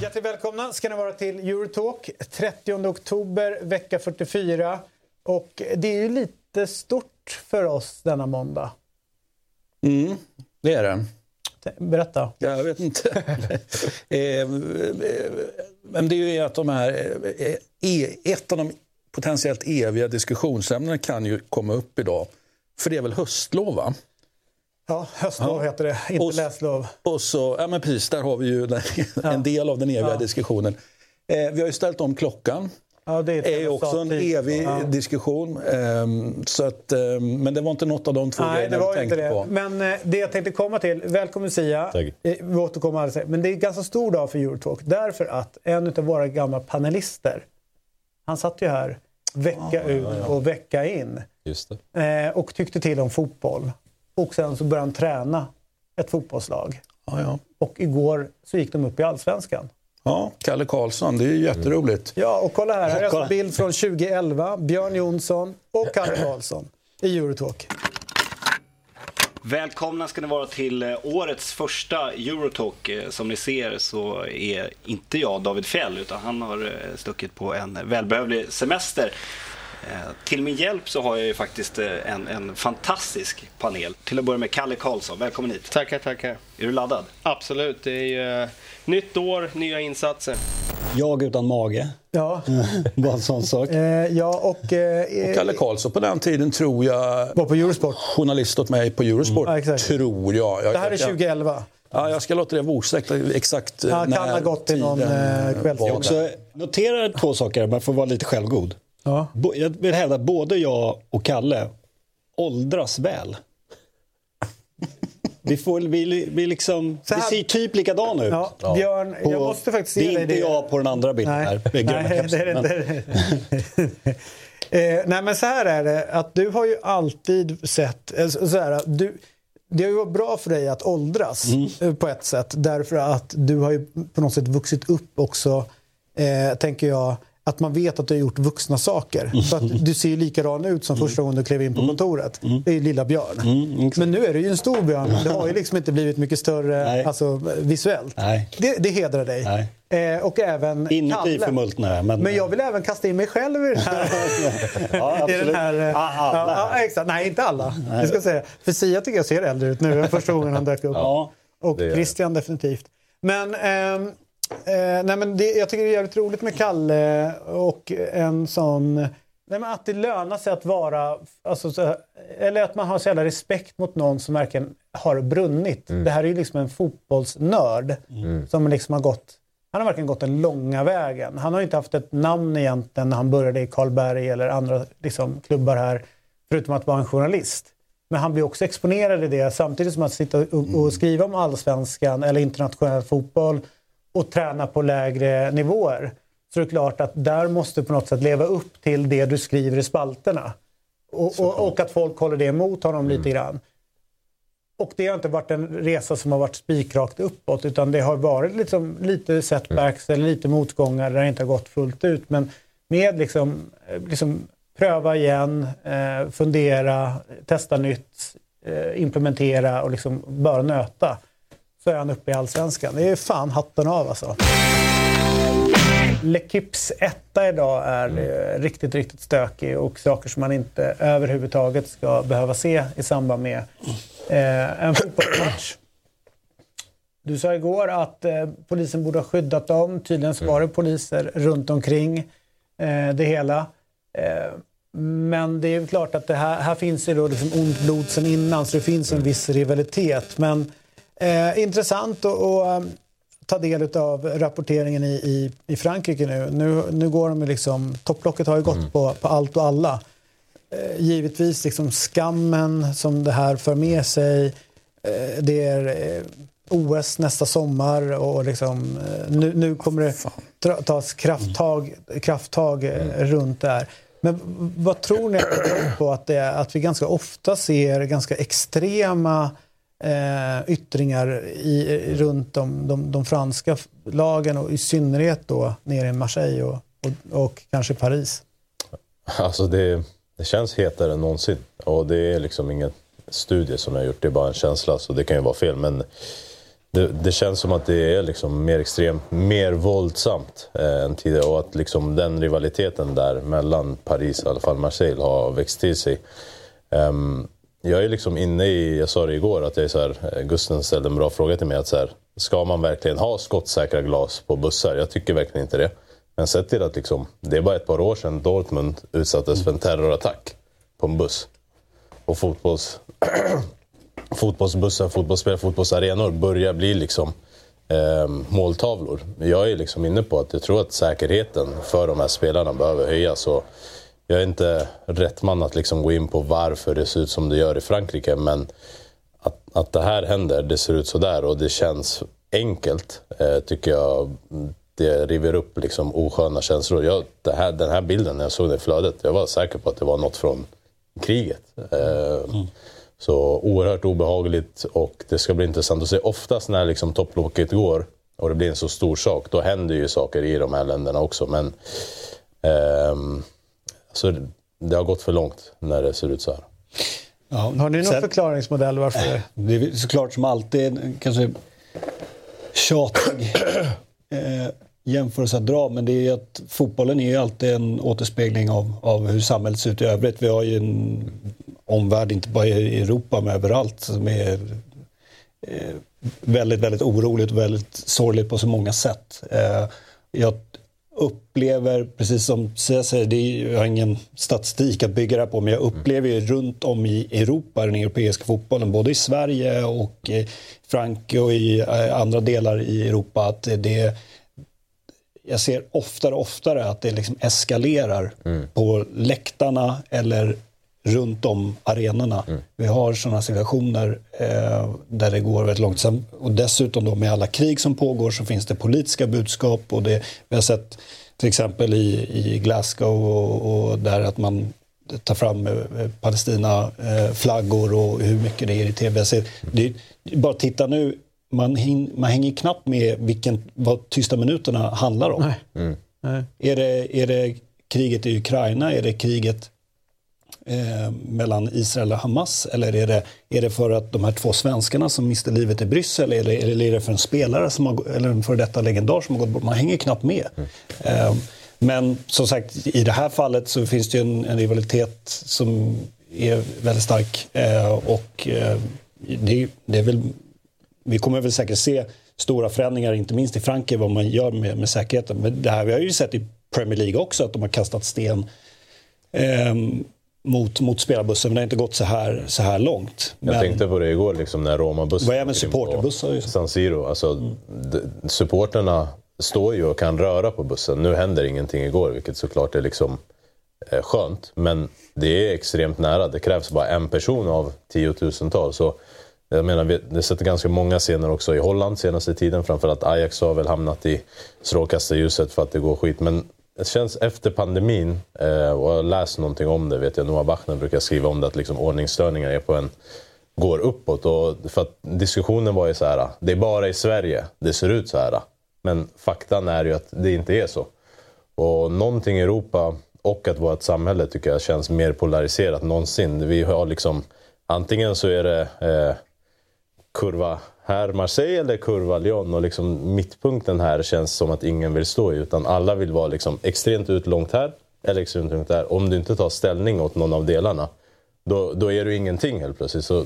Hjärtligt välkomna ska ni vara till Eurotalk. 30 oktober, vecka 44. Och det är ju lite stort för oss denna måndag. Mm, det är det. Berätta. Jag vet inte. Eh, men det är ju att de här, eh, ett av de potentiellt eviga diskussionsämnena kan ju komma upp idag. För det är väl höstlov va? Ja, höstlov ja. heter det, inte och, läslov. Och så, ja men precis, där har vi ju en del av den eviga ja. diskussionen. Eh, vi har ju ställt om klockan. Ja, det är, är också en evig ja. diskussion. Um, så att, um, men det var inte något av de två Nej, grejerna det var inte det. på. Men uh, det jag tänkte komma till, välkommen Sia. Tack. Eh, vi återkommer alldeles Men det är en ganska stor dag för Eurotalk. Därför att en av våra gamla panelister, han satt ju här vecka ah, ut ja, och vecka in. Just det. Uh, och tyckte till om fotboll. Och sen så började han träna ett fotbollslag. Ja, och igår så gick de upp i Allsvenskan. Ja, Kalle Karlsson. Det är jätteroligt. Ja, och kolla här. Här är en bild från 2011. Björn Jonsson och Kalle Karlsson i Eurotalk. Välkomna ska ni vara till eh, årets första Eurotalk. Eh, som ni ser så är inte jag David Fjell utan han har eh, stuckit på en välbehövlig semester. Till min hjälp så har jag ju faktiskt en, en fantastisk panel. Till att börja med Kalle Karlsson, välkommen hit. Tackar, tackar. Är du laddad? Absolut, det är ju nytt år, nya insatser. Jag utan mage. Ja. Bara en sån sak. Eh, ja, och, eh, och Kalle Karlsson på den tiden tror jag var på Eurosport. journalist åt mig på Eurosport. Mm. Ja, tror jag. jag. Det här är 2011. Ja, jag ska låta det vara osagt exakt ja, när kan ha gått till någon eh, kvällstid. Notera två saker, man får vara lite självgod. Ja. Jag vill hävda att både jag och Kalle åldras väl. Vi, får, vi, vi, liksom, vi ser typ likadana ut. Ja, Björn, på, jag måste faktiskt Det är inte det. jag på den andra bilden nej, här. Nej, det är inte. eh, nej, men så här är det att du har ju alltid sett... Eh, så här, du, det har ju varit bra för dig att åldras mm. Eh, på ett sätt. Därför att du har ju på något sätt vuxit upp också, eh, tänker jag, att man vet att du har gjort vuxna saker. Så att du ser ju likadan ut som första gången du klev in på kontoret. Det är ju lilla Björn. Mm, Men nu är du ju en stor Björn. Det har ju liksom inte blivit mycket större alltså, visuellt. Nej. Det, det hedrar dig. Eh, och även Inuti förmultnade men... men jag vill även kasta in mig själv i den här... ja, absolut. I den här eh, alla. Ja, exakt. Nej, inte alla. Nej. ska säga. För Sia tycker jag ser äldre ut nu än första gången han dök upp. Ja, och Christian definitivt. Men... Eh, Eh, nej men det, jag tycker det är jävligt roligt med Kalle och en sån... Nej men att det lönar sig att vara... Alltså, så, eller att man har så jävla respekt mot någon som verkligen har brunnit. Mm. Det här är ju liksom en fotbollsnörd mm. som liksom har gått... Han har verkligen gått den långa vägen. Han har inte haft ett namn egentligen när han började i Karlberg eller andra liksom, klubbar här. Förutom att vara en journalist. Men han blir också exponerad i det samtidigt som att sitta och, och skriva om allsvenskan eller internationell fotboll och träna på lägre nivåer. Så det är klart att där måste du på något sätt leva upp till det du skriver i spalterna. Och, och, och att folk håller det emot honom mm. lite grann. Och det har inte varit en resa som har varit spikrakt uppåt utan det har varit liksom lite setbacks mm. eller lite motgångar där det inte har gått fullt ut. Men med liksom, liksom pröva igen, eh, fundera, testa nytt, eh, implementera och liksom bara nöta så är han uppe i Allsvenskan. Det är fan hatten av alltså. L'Equips etta idag är mm. riktigt, riktigt stökig och saker som man inte överhuvudtaget ska behöva se i samband med eh, en fotbollsmatch. Du sa igår att eh, polisen borde ha skyddat dem. Tydligen så var det poliser runt omkring eh, det hela. Eh, men det är klart att det här, här finns ju då liksom ont blod sen innan så det finns en viss rivalitet. Men Eh, intressant att um, ta del av rapporteringen i, i, i Frankrike nu. nu. Nu går de liksom, topplocket har ju gått mm. på, på allt och alla. Eh, givetvis liksom skammen som det här för med sig. Eh, det är eh, OS nästa sommar och liksom, eh, nu, nu kommer det tas krafttag, krafttag eh, mm. runt det här. Men vad tror ni på att det är att vi ganska ofta ser ganska extrema eh, yttringar i, runt de, de, de, franska lagen och i synnerhet då nere i Marseille och och, och kanske Paris? Alltså det, det känns hetare än någonsin. Och det är liksom ingen studie som jag har gjort, det är bara en känsla. Så det kan ju vara fel. Men det, det känns som att det är liksom mer extremt, mer våldsamt eh, än tidigare. Och att liksom den rivaliteten där mellan Paris och i alla fall Marseille har växt till sig. Um, jag är liksom inne i, jag sa det igår, att jag är så här, eh, Gusten ställde en bra fråga till mig. Att så här, ska man verkligen ha skottsäkra glas på bussar? Jag tycker verkligen inte det. Men sett till att liksom, det är bara ett par år sedan Dortmund utsattes för en terrorattack på en buss. Och fotbolls, fotbollsbussar, fotbollsspel, fotbollsarenor börjar bli liksom eh, måltavlor. Jag är liksom inne på att jag tror att säkerheten för de här spelarna behöver höjas. Och jag är inte rätt man att liksom gå in på varför det ser ut som det gör i Frankrike, men att, att det här händer, det ser ut så där och det känns enkelt, eh, tycker jag det river upp liksom osköna känslor. Jag, det här, den här bilden, när jag såg den i flödet, jag var säker på att det var något från kriget. Eh, mm. Så oerhört obehagligt och det ska bli intressant att se. Oftast när liksom topplocket går och det blir en så stor sak, då händer ju saker i de här länderna också. Men eh, alltså, det har gått för långt när det ser ut så här. Ja, har ni någon sen, förklaringsmodell varför? Det är såklart som alltid kanske tjatig eh, jämförelse att dra, men det är att fotbollen är ju alltid en återspegling av, av hur samhället ser ut i övrigt. Vi har ju en omvärld, inte bara i Europa, men överallt, som är eh, väldigt, väldigt oroligt och väldigt sorgligt på så många sätt. Eh, jag upplever, precis som Sia säger, det är, jag har ingen statistik att bygga det här på, men jag upplever ju runt om i Europa, den europeiska fotbollen, både i Sverige och i Frankrike och i eh, andra delar i Europa, att det jag ser oftare och oftare att det liksom eskalerar mm. på läktarna eller runt om arenorna. Mm. Vi har sådana situationer eh, där det går väldigt långt. Och dessutom då med alla krig som pågår så finns det politiska budskap. Och det, vi har sett till exempel i, i Glasgow och, och där att man tar fram eh, Palestina-flaggor eh, och hur mycket det är i tv. Det, bara titta nu man, hing, man hänger knappt med vilken, vad tysta minuterna handlar om. Mm. Är, det, är det kriget i Ukraina? Är det kriget eh, mellan Israel och Hamas? Eller är det, är det för att de här två svenskarna som miste livet i Bryssel? Eller, eller är det för en spelare som har, eller en före detta legendar som har gått bort? Man hänger knappt med. Mm. Eh, men som sagt, i det här fallet så finns det en, en rivalitet som är väldigt stark. Eh, och det, det är väl vi kommer väl säkert se stora förändringar, inte minst i Frankrike, vad man gör med, med säkerheten. Men det här vi har ju sett i Premier League också, att de har kastat sten eh, mot, mot spelarbussen, men det har inte gått så här, så här långt. Jag men, tänkte på det igår, liksom, när Roma-bussen... Vad är med supporterbussar? San Siro. Alltså, mm. supporterna står ju och kan röra på bussen. Nu händer ingenting igår, vilket såklart är liksom eh, skönt. Men det är extremt nära. Det krävs bara en person av tiotusentals. Så jag menar, vi har sett ganska många scener också i Holland senaste tiden. Framförallt Ajax har väl hamnat i strålkastarljuset för att det går skit. Men det känns efter pandemin, eh, och jag har läst någonting om det, vet jag, Noah Bachner brukar skriva om det, att liksom ordningsstörningar är på en, går uppåt. Och för att diskussionen var ju så här, det är bara i Sverige det ser ut så här. Men faktan är ju att det inte är så. Och någonting i Europa och att vårt samhälle tycker jag känns mer polariserat någonsin. Vi har liksom, antingen så är det eh, kurva här Marseille eller kurva Lyon. Och liksom mittpunkten här känns som att ingen vill stå i. Utan alla vill vara liksom extremt ut långt här eller extremt långt där. Om du inte tar ställning åt någon av delarna, då, då är du ingenting helt plötsligt. Så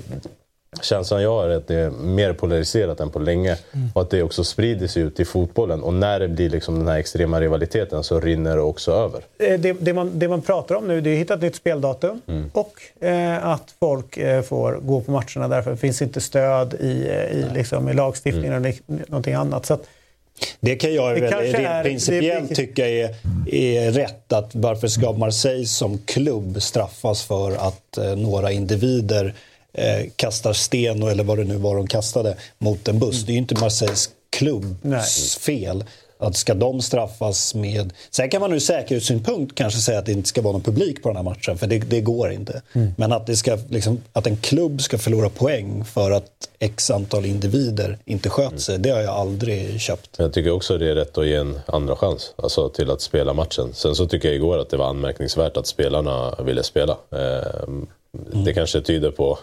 känslan jag har är att det är mer polariserat än på länge. Mm. Och att det också sprider sig ut i fotbollen. Och när det blir liksom den här extrema rivaliteten så rinner det också över. Eh, det, det, man, det man pratar om nu det är att hitta ett nytt speldatum mm. och eh, att folk eh, får gå på matcherna därför det finns inte stöd i, eh, i, liksom, i lagstiftningen mm. eller någonting annat. Så att, det kan jag det rent är, principiellt det... tycka är, är rätt. Att varför ska Marseille som klubb straffas för att eh, några individer eh, kastar sten eller vad det nu var de kastade mot en buss. Mm. Det är ju inte Marseilles klubbs fel. Att ska de straffas med... Sen kan man ur säkerhetssynpunkt kanske säga att det inte ska vara någon publik på den här matchen, för det, det går inte. Mm. Men att, det ska, liksom, att en klubb ska förlora poäng för att x antal individer inte sköt sig, det har jag aldrig köpt. Jag tycker också det är rätt att ge en andra chans alltså till att spela matchen. Sen så tycker jag igår att det var anmärkningsvärt att spelarna ville spela. Eh, Det kanske tyder på...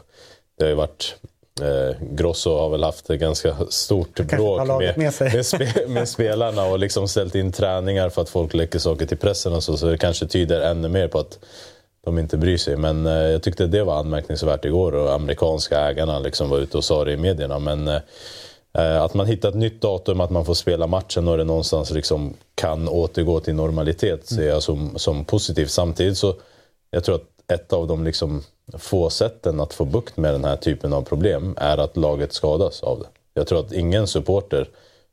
Det har ju varit... Eh, Grosso har väl haft ett ganska stort bråk med, med med, spe, med spelarna och liksom ställt in träningar för att folk läcker saker till pressen och så. Så det kanske tyder ännu mer på att de inte bryr sig. Men eh, jag tyckte det var anmärkningsvärt igår och amerikanska ägarna liksom var ute och sa det i medierna. Men eh, att man hittar ett nytt datum, att man får spela matchen och det någonstans liksom kan återgå till normalitet ser jag som, som positivt. Samtidigt så jag tror att ett av de liksom få sätten att få bukt med den här typen av problem är att laget skadas av det. Jag tror att ingen supporter,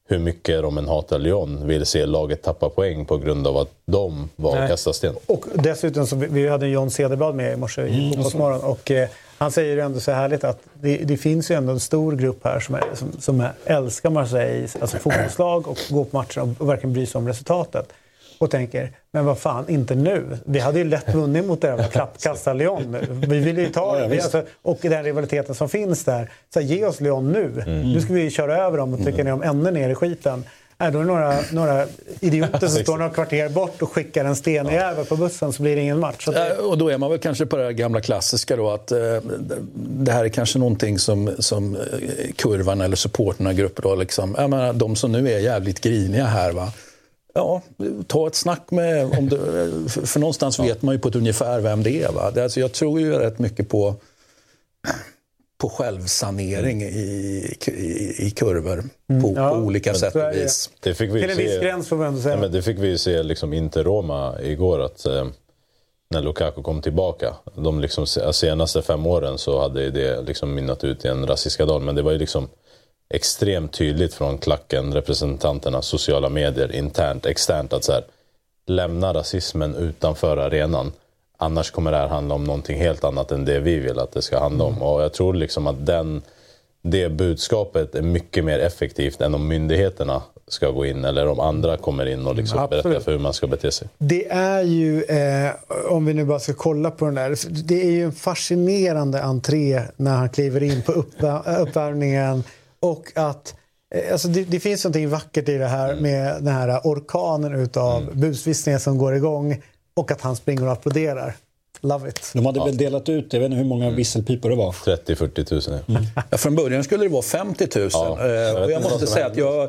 hur mycket de än hatar Lyon, vill se laget tappa poäng på grund av att de var och kastade sten. Och dessutom, så vi hade John Cederblad med i morse i Fotbollsmorgon och eh, han säger ju ändå så härligt att det, det finns ju ändå en stor grupp här som, är, som, som är, älskar Marseille, alltså fotbollslag och går på matcherna och, och verkligen bryr sig om resultatet. Och tänker, men vad fan, inte nu. Vi hade ju lätt vunnit mot det där klappkasta Lyon nu. Vi vill ju ta det. Vi, alltså, och den rivaliteten som finns där. Så här, ge oss Lyon nu. Nu ska vi köra över dem och trycka ner dem ännu ner i skiten. Äh, då är det några, några idioter som står några kvarter bort och skickar en stenjävel på bussen så blir det ingen match. Det, Och då är man väl kanske på det gamla klassiska då att eh, det här är kanske någonting som, som eh, kurvan eller supporterna grupper då liksom, jag menar, de som nu är jävligt griniga här va. Ja, ta ett snack med, om du, för, någonstans vet man ju på ett ungefär vem det är va. Alltså, jag tror ju rätt mycket på på självsanering i, i, i kurvor på, Ja, på olika sätt och vis. Det fick vi till en viss gräns får ändå säga. ja, men det fick vi ju se liksom inte Roma igår att eh, när Lukaku kom tillbaka. De liksom, se- senaste fem åren så hade det liksom mynnat ut i en rasistskandal. Men det var ju liksom extremt tydligt från klacken, representanterna, sociala medier, internt, externt att så här, lämna rasismen utanför arenan. Annars kommer det här handla om någonting helt annat än det vi vill att det ska handla om. Och jag tror liksom att den, det budskapet är mycket mer effektivt än om myndigheterna ska gå in eller om andra kommer in och liksom Absolut. berättar för hur man ska bete sig. Det är ju, eh, om vi nu bara ska kolla på den där, det är ju en fascinerande entré när han kliver in på uppvär- uppvärmningen. Och att, eh, alltså det, det finns någonting vackert i det här med den här orkanen utav busvisslingar som går igång och att han springer och applåderar. Love it. De hade väl delat ut, jag vet inte hur många visselpipor det var. 30-40 000. Ja. Ja, från början skulle det vara 50 000. Ja, Eh, jag och jag måste säga att jag... eh,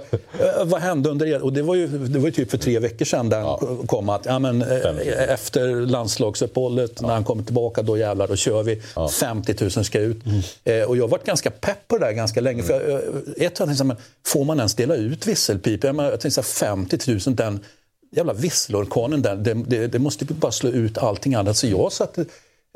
Vad hände under er? Och det var ju, det var ju typ för tre veckor sedan där han kom att ja, men, eh, 50 000. efter landslagsuppehållet, när han kommer tillbaka, då jävlar, då kör vi. 50 000 ska ut. Eh, och jag har varit ganska pepp på det där ganska länge. För jag, ett tag tänkte jag, får man ens dela ut visselpipor? Jag, menar, jag tänkte så här, 50 000, den jävla visselorkanen, där, det, det, det måste ju bara slå ut allting annat. Så jag satt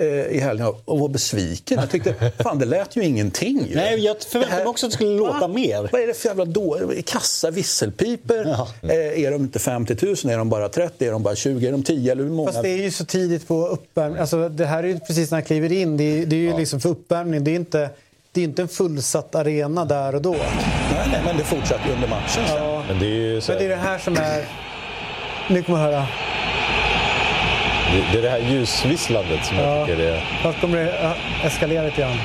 eh, i helgen och var besviken. Jag tyckte, fan det lät ju ingenting. ju. Nej, jag förväntade mig också att det skulle låta Va? mer. Vad är det för jävla då? Kassa visselpipor? Ja. Eh, är de inte 50 000? Är de bara 30? Är de bara 20? Är de 10? Eller hur många? Fast det är ju så tidigt på uppvärmning. Alltså, det här är ju precis när han kliver in. Det är, det är ju liksom för uppvärmning. Det är inte, det är inte en fullsatt arena där och då. Nej, nej, men det fortsatte under matchen sen. Ja. Men det är ju så Men det är här, det här som är... Nu kommer man höra. det, är det här ljusvisslandet som Ja. jag tycker är... Fast kommer det eskalera lite grann.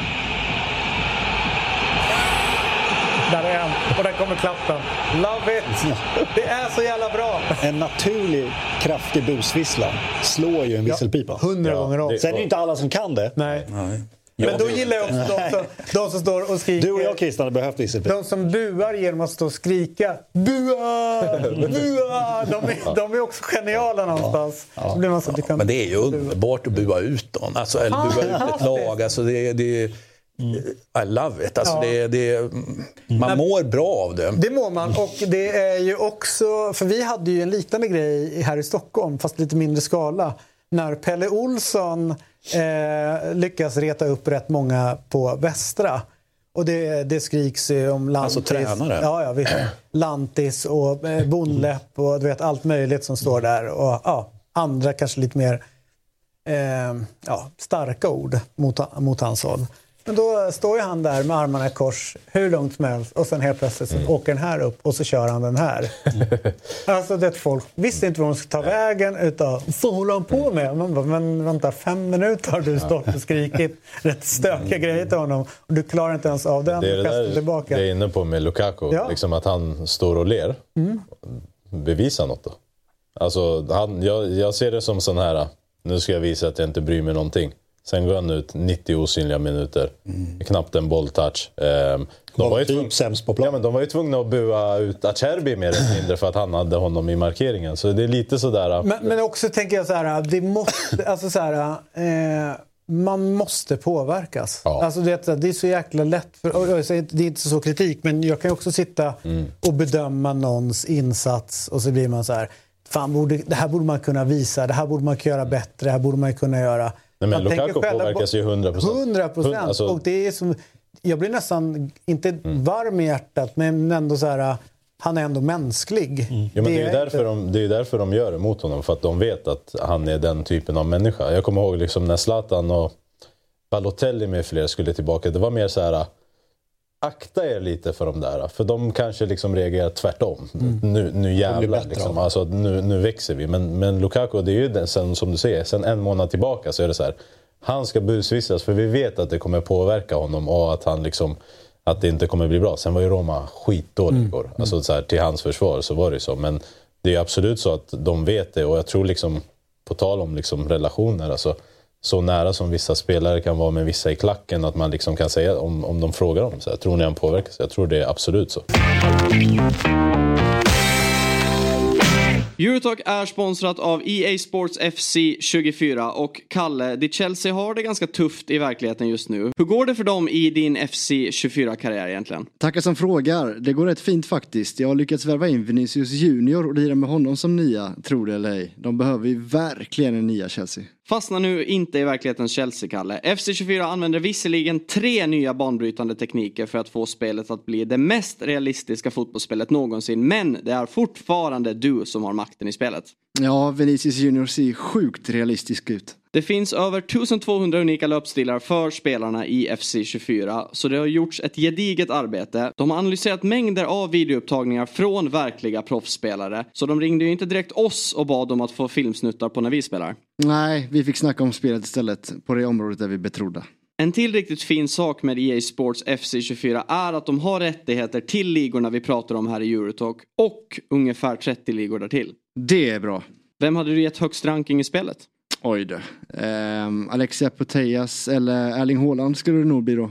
Där är han. Och där kommer klappen. Love it! Det är så jävla bra! En naturlig kraftig busvissla slår ju en visselpipa. Hundra Ja, gånger om. det- Sen är det ju inte alla som kan det. Nej. Nej. Men då gillar jag också de som, de som står och skriker. Du och jag Christian hade behövt visselpipa. De som buar genom att stå och skrika Bua! Bua! De är, de är också geniala någonstans. Så blir man så, kan- Men det är ju underbart att bua ut dem. Alltså, eller bua ut ett lag. Alltså, det, det, I love it. Alltså, Ja. det, det, man mår bra av det. Det mår man. Och det är ju också... För vi hade ju en liknande grej här i Stockholm, fast lite mindre skala. När Pelle Olsson eh, lyckas reta upp rätt många på Västra. Och det, det skriks ju om Lantis. Alltså tränare? Ja, ja visst. Lantis och eh, Bonläpp och du vet allt möjligt som står där. Och ja, andra kanske lite mer eh, ja, starka ord mot, mot hans håll. Men då står ju han där med armarna i kors hur långt som helst och sen helt plötsligt så åker den här upp och så kör han den här. alltså det folk visste inte var de skulle ta vägen utan vad håller han på med? Man bara, men vänta fem minuter har du stått och skrikit rätt stökiga grejer till honom och du klarar inte ens av den. Det är det där tillbaka. jag är inne på med Lukaku. Ja. Liksom att han står och ler. Bevisa något då. Alltså, han, jag, jag ser det som sån här, nu ska jag visa att jag inte bryr mig någonting. Sen går han ut 90 osynliga minuter. Knappt en bolltouch. Ehm, de, var ju typ tvung- sämst på ja, plan. men de var ju tvungna att bua ut Acerbi mer eller mindre för att han hade honom i markeringen. Så det är lite sådär... Men, men också tänker jag så här, det måste, alltså så här, eh, man måste påverkas. Ja. Alltså det, det är så jäkla lätt, för, det är inte så kritik, men jag kan också sitta Mm. och bedöma någons insats och så blir man så här, fan borde, det här borde man kunna visa, det här borde man kunna göra bättre, det här borde man kunna göra. Nej, men Lukaku påverkas ju 100%. 100 procent. Alltså- Och det är som, jag blir nästan, inte Mm. varm i hjärtat, men ändå så här, han är ändå mänsklig. Mm. Jo, men det, är ju är därför inte- de, det är därför de gör det mot honom. För att de vet att han är den typen av människa. Jag kommer ihåg liksom när Zlatan och Balotelli med flera skulle tillbaka. Det var mer så här... Akta er lite för de där. För de kanske liksom reagerar tvärtom. Nu, nu jävlar. Liksom. Alltså, nu, nu växer vi. Men, men Lukaku, det är ju den, sen, som du säger, sen en månad tillbaka så är det så här. Han ska busvistas för vi vet att det kommer påverka honom och att han liksom att det inte kommer bli bra. Sen var ju Roma skitdåligt igår. Alltså så här, till hans försvar så var det ju så. Men det är absolut så att de vet det och jag tror liksom på tal om liksom relationer, alltså så nära som vissa spelare kan vara med vissa i klacken att man liksom kan säga om, om de frågar dem så här, tror ni han påverkas? Jag tror det är absolut så. Eurotalk är sponsrat av EA Sports FC 24 och Kalle, ditt Chelsea har det ganska tufft i verkligheten just nu. Hur går det för dem i din FC 24-karriär egentligen? Tackar som frågar. Det går rätt fint faktiskt. Jag har lyckats värva in Vinicius Junior och lira med honom som nia, tror det eller ej. De behöver ju verkligen en nia Chelsea. Fastna nu inte i verklighetens Chelsea-Kalle. FC24 använder visserligen tre nya banbrytande tekniker för att få spelet att bli det mest realistiska fotbollsspelet någonsin, men det är fortfarande du som har makten i spelet. Ja, Vinicius Junior ser sjukt realistisk ut. Det finns över 1200 unika löpstilar för spelarna i FC24, så det har gjorts ett gediget arbete. De har analyserat mängder av videoupptagningar från verkliga proffsspelare, så de ringde ju inte direkt oss och bad om att få filmsnuttar på när vi spelar. Nej, vi fick snacka om spelet istället, på det området där vi betrodda. En till riktigt fin sak med EA Sports FC24 är att de har rättigheter till ligorna vi pratar om här i Eurotalk och ungefär 30 ligor därtill. Det är bra. Vem hade du gett högst ranking i spelet? Oj då. Ehm, Alexia Putellas eller Erling Haaland skulle det nog bli då.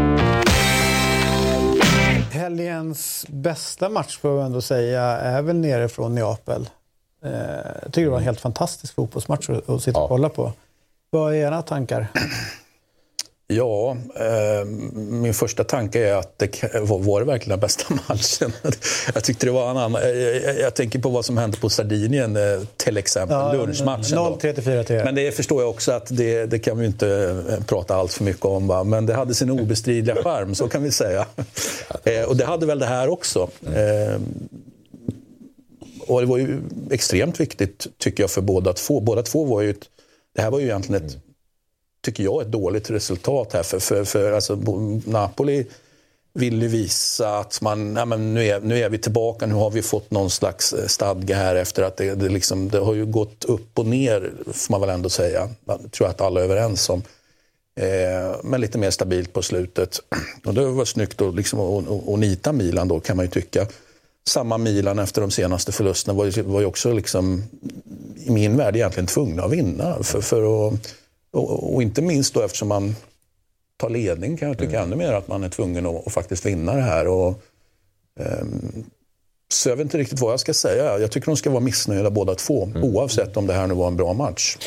Helgens bästa match får jag ändå säga är väl nere från Neapel. Eh, jag tycker det var en helt fantastisk fotbollsmatch att, att sitta och kolla på. Vad är era tankar? Ja, eh, min första tanke är att det var, var det verkligen den bästa matchen. jag tyckte det var en annan. Jag, jag, tänker på vad som hände på Sardinien eh, till exempel, lunchmatchen. då. 0-3 4 Men det förstår jag också att det, det kan vi inte eh, prata allt för mycket om. Va? Men det hade sin obestridliga charm, så kan vi säga. Eh, och det hade väl det här också. Eh, och det var ju extremt viktigt, tycker jag, för båda två. Båda två var ju ett, det här var ju egentligen ett, tycker jag, ett dåligt resultat här. För, för, för alltså, Napoli vill ju visa att man, nej, men nu, är, nu är vi tillbaka, nu har vi fått någon slags eh, stadga här efter att det, det, liksom, det har ju gått upp och ner, får man väl ändå säga. Det tror jag att alla är överens om. Eh, men lite mer stabilt på slutet. Och det var snyggt att, liksom, att, att nita Milan då kan man ju tycka. Samma Milan efter de senaste förlusterna var ju, var ju också liksom, i min värld egentligen tvungna att vinna. För, för att, och, och inte minst då eftersom man tar ledning kan jag tycka mm. ännu mer att man är tvungen att, att faktiskt vinna det här. Och, um, så jag vet inte riktigt vad jag ska säga. Jag tycker de ska vara missnöjda båda två, mm. oavsett om det här nu var en bra match.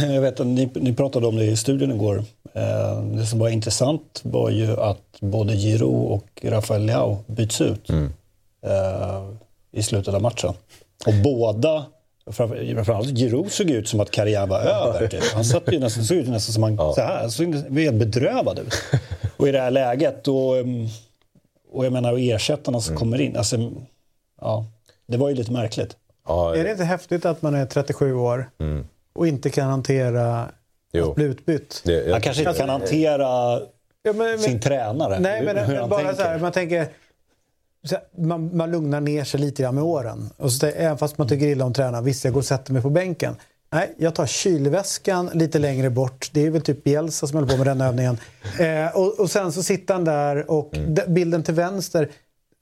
Jag vet att ni, ni pratade om det i studion igår. Eh, det som var intressant var ju att både Giroud och Rafael Leao byts ut mm. eh, i slutet av matchen. Och båda, framförallt Giroud såg ut som att karriären var över. Typ. Han satt ju nästan, såg ut nästan som han, ja. så här, såg helt bedrövad ut. Och i det här läget, och, och jag menar ersättarna som mm. kommer in, alltså, ja, det var ju lite märkligt. Ja, är det inte häftigt att man är 37 år mm och inte kan hantera jo. att bli utbytt. Det, jag, han kanske inte kan hantera ja, men, men, sin tränare. Nej, men, men bara tänker. så här, man tänker... Man, man lugnar ner sig lite grann med åren. Och så, även fast man tycker illa om tränaren, visst jag går och sätter mig på bänken. Nej, jag tar kylväskan lite längre bort. Det är väl typ Bielsa som håller på med den övningen. Eh, och, och, sen så sitter han där och mm. bilden till vänster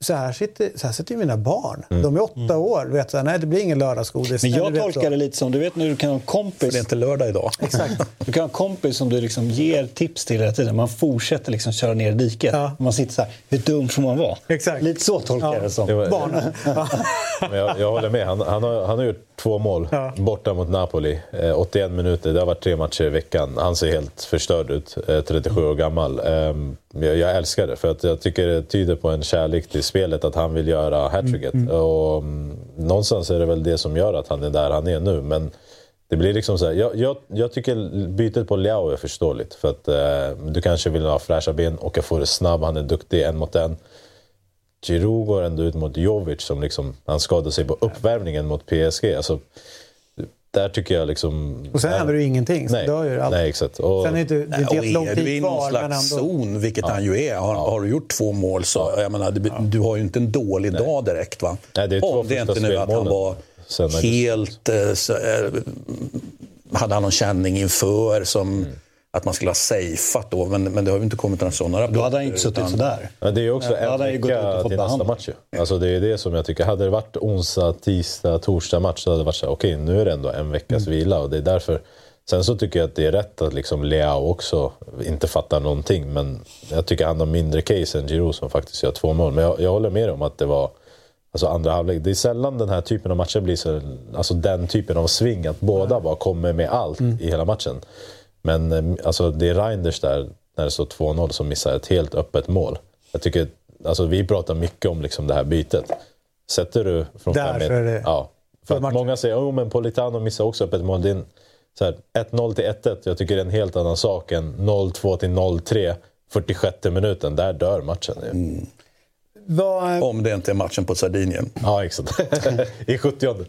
så här, sitter, så här sitter ju mina barn. Mm. De är åtta mm. år. Vet, så här, nej, det blir ingen lördagsgodis. Men jag tolkar det lite som, du vet när du kan ha en kompis. För det är inte lördag idag. Exakt. Du kan ha en kompis som du liksom ger tips till hela tiden. Man fortsätter liksom köra ner i diket. Ja. Man sitter så här, hur dum får man vara? Exakt. Lite så tolkar jag det som. Barnen. jag, jag håller med. Han, han, har, han har gjort två mål ja. borta mot Napoli. Eh, 81 minuter, det har varit tre matcher i veckan. Han ser helt förstörd ut, eh, 37 år gammal. Eh, jag, jag, älskar det, för att jag tycker det tyder på en kärlek till spelet att han vill göra hattricket. Mm. Och, um, någonstans är det väl det som gör att han är där han är nu. Men det blir liksom så här, jag, jag, jag, tycker bytet på Leao är förståeligt. För att eh, du kanske vill ha fräscha ben, och få det snabb, han är duktig en mot en. Giroud går ändå ut mot Jovic som liksom, han skadade sig på uppvärmningen mot PSG. Alltså, där tycker jag liksom... Och sen händer det ju ingenting. Nej, ju nej, exakt. Och, sen är det, det är inte lång tid kvar. Är du i någon slags zon, vilket ja. han ju är, har, har, du gjort två mål så jag menar, du, du har ju inte en dålig nej. dag direkt. Va? Nej, det är Om det är inte nu att han var helt... Eh, så, eh, hade han någon känning inför som... Mm att man skulle ha safeat då, men, men det har ju inte kommit några sådana rapporter. Då hade han inte suttit utan... sådär. Ja, det är ju också en vecka till nästa match Alltså det är det som jag tycker, hade det varit onsdag, tisdag, torsdag match så hade det varit så okej okay, nu är det ändå en veckas mm. vila och det är därför Sen så tycker jag att det är rätt att liksom Leao också inte fattar någonting, men jag tycker han har mindre case än Giroud som faktiskt gör två mål. Men jag, jag håller med om att det var Alltså andra halvlek. Det är sällan den här typen av matcher blir så, alltså den typen av sving, att båda bara kommer med allt mm. i hela matchen. Men eh, alltså, det är Reinders där, när det står 2-0, som missar ett helt öppet mål. Jag tycker, alltså, vi pratar mycket om liksom, det här bytet. Sätter du från fem meter... Ja. För att många säger att oh, men Politano missar också öppet mål. Det är 1-0 till 1-1, jag tycker det är en helt annan sak än 0-2 till 0-3, 46 minuten. Där dör matchen. Mm. Var... Om det inte är matchen på Sardinien. Ja, exakt. I 70 mm.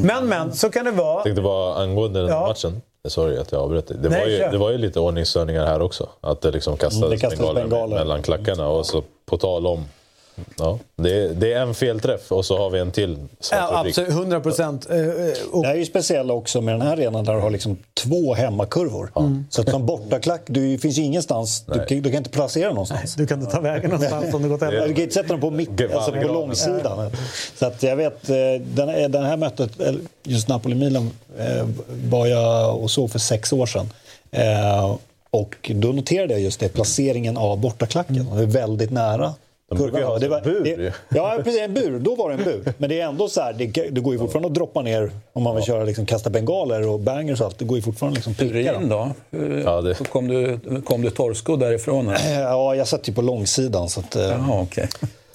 Men, men, så kan det vara. Jag tänkte bara angående den ja. matchen. Sorry att jag avbröt dig. Det, Nej, var ju, det var ju lite ordningsstörningar här också. Att det liksom kastades, det kastades bengaler, bengaler mellan klackarna. Och så på tal om Ja, det är, det är en felträff och så har vi en till ja, Absolut, 100 procent. Eh, eh, det är ju speciellt också med den här arenan där du har liksom två hemmakurvor. Mm. Så att som bortaklack, du finns ju ingenstans, du, du, kan inte placera någonstans. Nej, du kan inte ta vägen någonstans om du gått hem. Du kan inte sätta den på, mitt, alltså på långsidan. Så att jag vet, eh, den, den här mötet, just Napoli-Milan, var jag och såg för sex år sedan. Och då noterade jag just det, placeringen av bortaklacken. Mm. Det är väldigt nära de brukar ju ha det var, bur. Det, ja, precis. En bur. Då var det en bur. Men det är ändå så här, det, det går ju fortfarande att droppa ner om man vill köra liksom, kasta bengaler och bangers och allt. Det går ju fortfarande liksom pricka in då? Ja, det... kom, du, kom du torrskodd därifrån? Här? Ja, jag satt ju på långsidan. Så att, eh, Jaha, okay.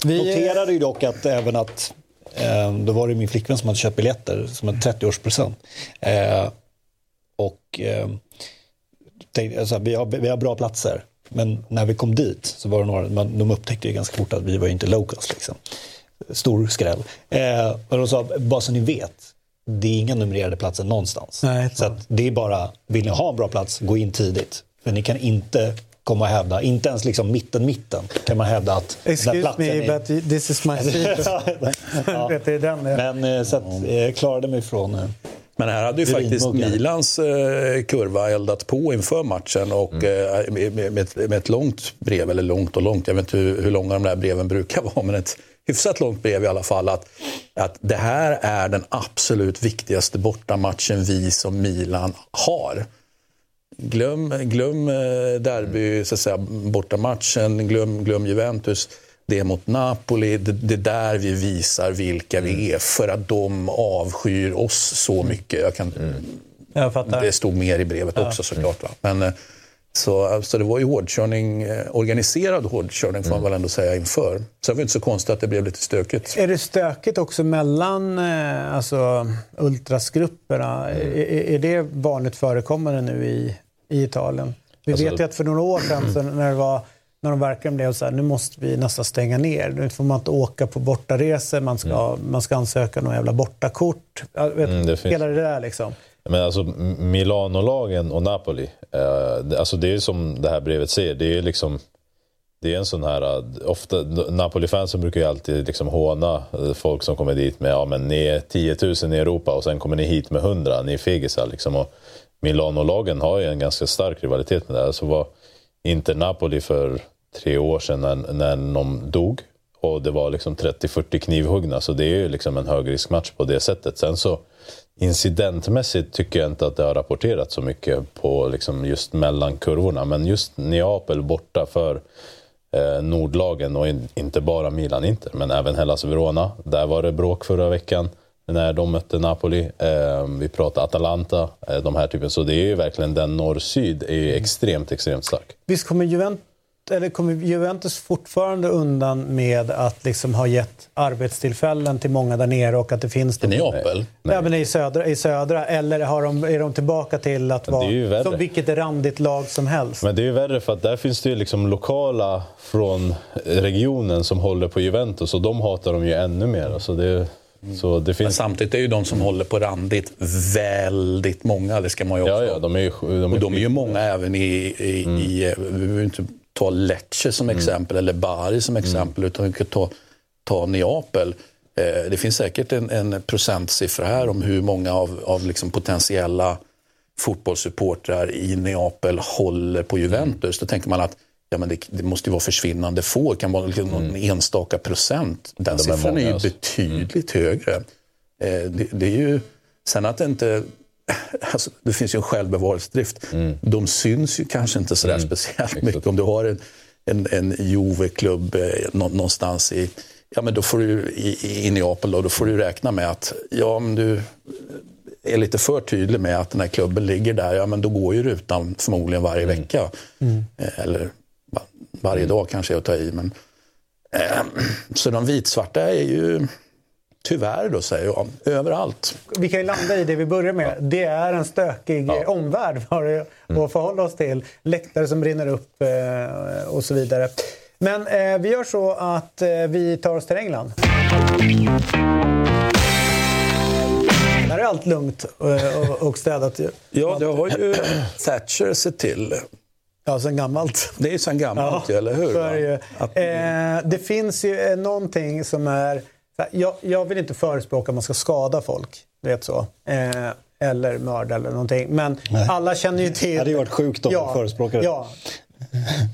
Vi noterade ju dock att även att eh, då var det min flickvän som hade köpt biljetter som en 30-årspresent. Eh, och eh, tänkte, alltså, vi, har, vi har bra platser. Men när vi kom dit så var det några, man, de upptäckte ju ganska fort att vi var inte locals. Liksom. Stor skräll. Eh, och de sa, bara så ni vet, det är inga numrerade platser någonstans. Nej, så det är bara, vill ni ha en bra plats, gå in tidigt. För ni kan inte komma och hävda. Inte ens liksom mitten-mitten kan man hävda att Excuse me, är... but this is my seat. Ja. Är. Men eh, så att, eh, klarade mig ifrån... Men här hade ju faktiskt. Milans eh, kurva eldat på inför matchen och eh, med, med, med, ett, med ett långt brev, eller långt och långt, jag vet inte hur, hur långa de där breven brukar vara, men ett hyfsat långt brev i alla fall. Att, att det här är den absolut viktigaste bortamatchen vi som Milan har. Glöm, glöm eh, derby, så att säga, bortamatchen, glöm, glöm Juventus. Det är mot Napoli, det, det är där vi visar vilka vi är för att de avskyr oss så mycket. Jag kan, Jag fattar. det stod mer i brevet också såklart. Va? Men, eh, så, så det var ju hårdkörning, eh, organiserad hårdkörning får man väl ändå säga inför. Så det var inte så konstigt att det blev lite stökigt. Är det stökigt också mellan eh, alltså, ultrasgrupperna? Mm. Är, är- är det vanligt förekommande nu i, i Italien? Vi Alltså- vet ju att för några år sedan så när, det var, när de verkligen blev så här, nu måste vi nästan stänga ner. Nu får man inte åka på bortaresor, man ska, man ska ansöka någon jävla bortakort. Vet, Mm, det Hela det där liksom. Men alltså Milano-lagen och Napoli, eh, alltså det är som det här brevet säger, det är liksom det är en sån här, eh, ofta, Napoli-fansen brukar ju alltid liksom håna eh, folk som kommer dit med ja men ni är 10 000 i Europa och sen kommer ni hit med 100, ni är fegisar liksom. Och Milano-lagen har ju en ganska stark rivalitet med det här. Så var inte Napoli för tre år sedan när, när någon dog och det var liksom 30-40 knivhuggna så det är ju liksom en högriskmatch på det sättet. Sen så incidentmässigt tycker jag inte att det har rapporterats så mycket på liksom just mellan kurvorna. Men just Neapel borta för eh, nordlagen och in, inte bara Milan Inter men även Hellas Verona. Där var det bråk förra veckan när de mötte Napoli. Eh, vi pratar Atalanta, eh, de här typen. Så det är ju verkligen den norr-syd är ju extremt, extremt stark. Visst kommer Juventus, eller kommer Juventus fortfarande undan med att liksom ha gett arbetstillfällen till många där nere och att det finns... I Neapel? Ja, men i södra, i södra. Eller har de, är de tillbaka till att Men det är ju vara värre. som vilket randigt lag som helst? Men det är ju värre för att där finns det ju liksom lokala från regionen som håller på Juventus och de hatar de ju ännu mer. Alltså det, så det Men finns... samtidigt är ju de som håller på randigt väldigt många, det ska man ju också Ja, ja, de är ju... De Och de är ju många även i, i, i eh, vi behöver inte ta Lecce som exempel eller Bari som exempel utan vi kan ta, ta Neapel. Eh, det finns säkert en, en procentsiffra här om hur många av, av liksom potentiella fotbollssupportrar i Neapel håller på Juventus. Då tänker man att ja, men det, det måste ju vara försvinnande få, det kan vara liksom någon enstaka procent. Den De är siffran är, ju många, alltså. betydligt högre. Eh, det, det är ju, sen att det inte Alltså, det finns ju en självbevarelsedrift. De syns ju kanske inte sådär speciellt mycket. Om du har en, en, en Juve-klubb eh, nå- någonstans i, ja, men då får du, i, i Neapel, då, då får du räkna med att ja, men du är lite för tydlig med att den här klubben ligger där, ja men då går ju rutan förmodligen varje vecka. Eh, Eller va- varje dag kanske jag att ta i. Men, eh, så de vitsvarta är ju tyvärr då säger jag, överallt. Vi kan ju landa i det vi börjar med. Det är en stökig eh, omvärld var det att förhålla oss till. Läktare som brinner upp eh, och så vidare. Men eh, vi gör så att eh, vi tar oss till England. Där är allt lugnt och, och städat. ju. Ja, det har ju Thatcher sett till. Ja, sen gammalt. Det är ju sen gammalt, ju, eller hur? Det, Eh, det finns ju någonting som är... Jag, jag vill inte förespråka att man ska skada folk, vet så. Eh, eller mörda eller någonting. Men alla känner ju till... Det hade ju varit sjukt om ja, du förespråkade det. Ja.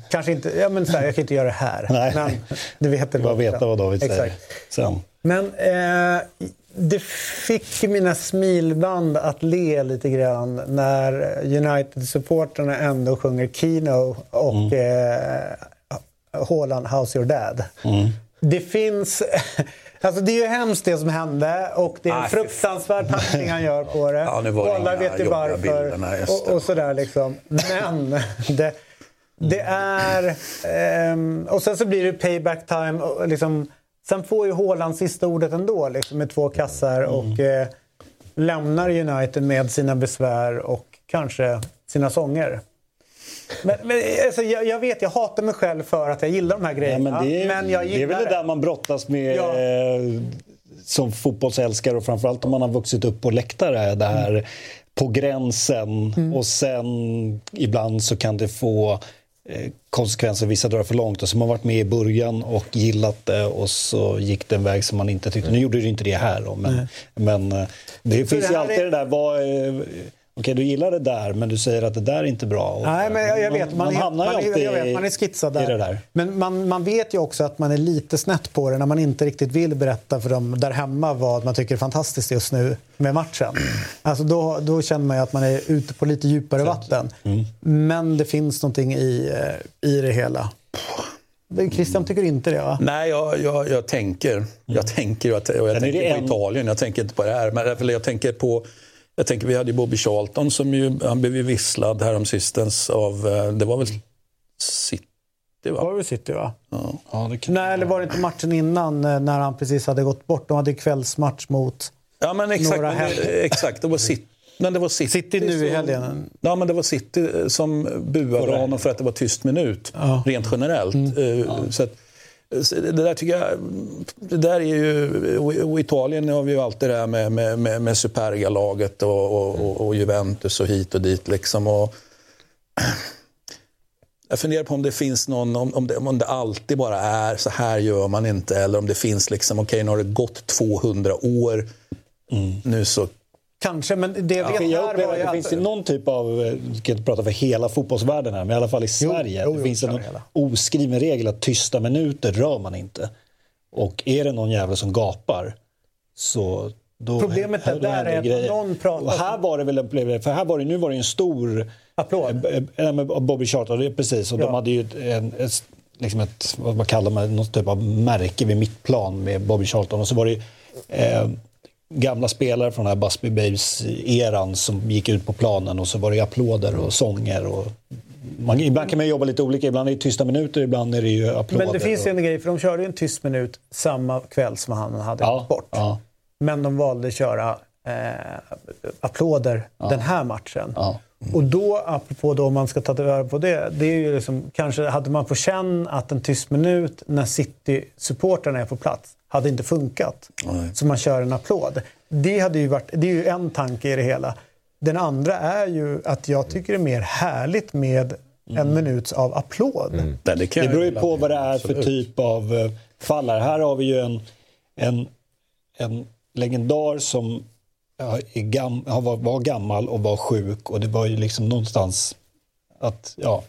Kanske inte, ja men så här, jag kan inte göra det här. Nej. Men du vet Bara veta vad David säger. Exakt. Sen. Men eh, det fick mina smilband att le lite grann när United-supporterna ändå sjunger Kino och eh, Haaland How's your dad? Det finns... Alltså det är ju hemskt det som hände och det är en Aj, fan. fruktansvärd tackling han gör på det. Ja, nu var det och alla inga vet ju varför. och, och sådär liksom. Men det, det är... ehm, och sen så blir det payback time. Och liksom, sen får ju Haaland sista ordet ändå liksom, med två kassar och eh, lämnar United med sina besvär och kanske sina sånger. Men, men alltså, jag, jag vet, jag hatar mig själv för att jag gillar de här Ja, grejerna. men det, är, men jag det är gillar väl det där man brottas med Ja. eh, som fotbollsälskare och framförallt om man har vuxit upp på läktare. Det här på gränsen Mm. och sen ibland så kan det få eh, konsekvenser, vissa drar för långt. Och som har varit med i början och gillat det och så gick det en väg som man inte tyckte. Nu gjorde det ju inte det här då, men, men eh, det finns det ju alltid är- det där, vad, eh, okej du gillar det där men du säger att det där är inte bra. Nej, men jag, jag vet. Man, är, hamnar man, ju är, alltid jag vet, man är skitsad där. där. Men man, man vet ju också att man är lite snett på det när man inte riktigt vill berätta för dem där hemma vad man tycker är fantastiskt just nu med matchen. Alltså då, då känner man ju att man är ute på lite djupare vatten. Mm. Men det finns någonting i, eh, i det hela. Christian tycker inte det va? Nej, jag, jag, jag tänker. Jag tänker, att- och jag tänker på en- Italien, jag tänker inte på det här. Men jag tänker på... Jag tänker, vi hade ju Bobby Charlton som ju, han blev ju visslad häromsistens av, eh, det var väl City va? Var det City va? Ja. Ja, det kan... Nej, eller var det inte matchen innan eh, när han precis hade gått bort? De hade kvällsmatch mot... Ja men exakt, Några men, helger. exakt det var City. Men det var City, City nu i som- helgen. Ja, men det var City som buade honom för att det var tyst minut, Ja. Mm. rent generellt. Eh, Så att, så det där tycker jag, det där är ju, och- Italien har vi ju alltid det här med, med, med, med Superga-laget och, och, och, och Juventus och hit och dit liksom. Och, jag funderar på om det finns någon, om, om, det, om det alltid bara är så här gör man inte eller om det finns liksom, okej nu har det gått 200 år, nu så Kanske, men det jag vet jag här upplever var att det att... finns ju någon typ av, eh, jag ska inte prata för hela fotbollsvärlden här, men i alla fall i Sverige. jo, det jo, finns kör en oskriven regel att tysta minuter rör man inte. Och är det någon jävel som gapar så då Problemet är där är att grejer. någon pratar- Och här var det väl, jag, för här var det, nu var det en stor Applåd. Eh, eh, med Bobby Charlton, det är precis. Och Ja. de hade ju ett, en, ett, liksom ett, vad vad kallar man det, något typ av märke vid mittplan med Bobby Charlton. Och så var det eh, gamla spelare från den här Busby Babes-eran som gick ut på planen och så var det applåder och sånger. Och man, ibland kan man jobba lite olika, ibland är det tysta minuter, ibland är det ju applåder. Men det finns ju en grej, för de körde ju en tyst minut samma kväll som han hade Ja, gått bort. ja. Men de valde att köra eh, applåder den här matchen. Ja. Och då, apropå då om man ska ta tillvara på det, det är ju liksom, kanske hade man fått känna att en tyst minut när City-supportrarna är på plats hade inte funkat. Så man kör en applåd. Det, hade ju varit, det är ju en tanke i det hela. Den andra är ju att jag tycker det är mer härligt med en minuts av applåd. Nej, det, kan Det jag beror ju på vad det är för absolut. typ av eh, fall här. Har vi ju en, en, en legendar som gam, har var, var gammal och var sjuk och det var ju liksom någonstans att, ja,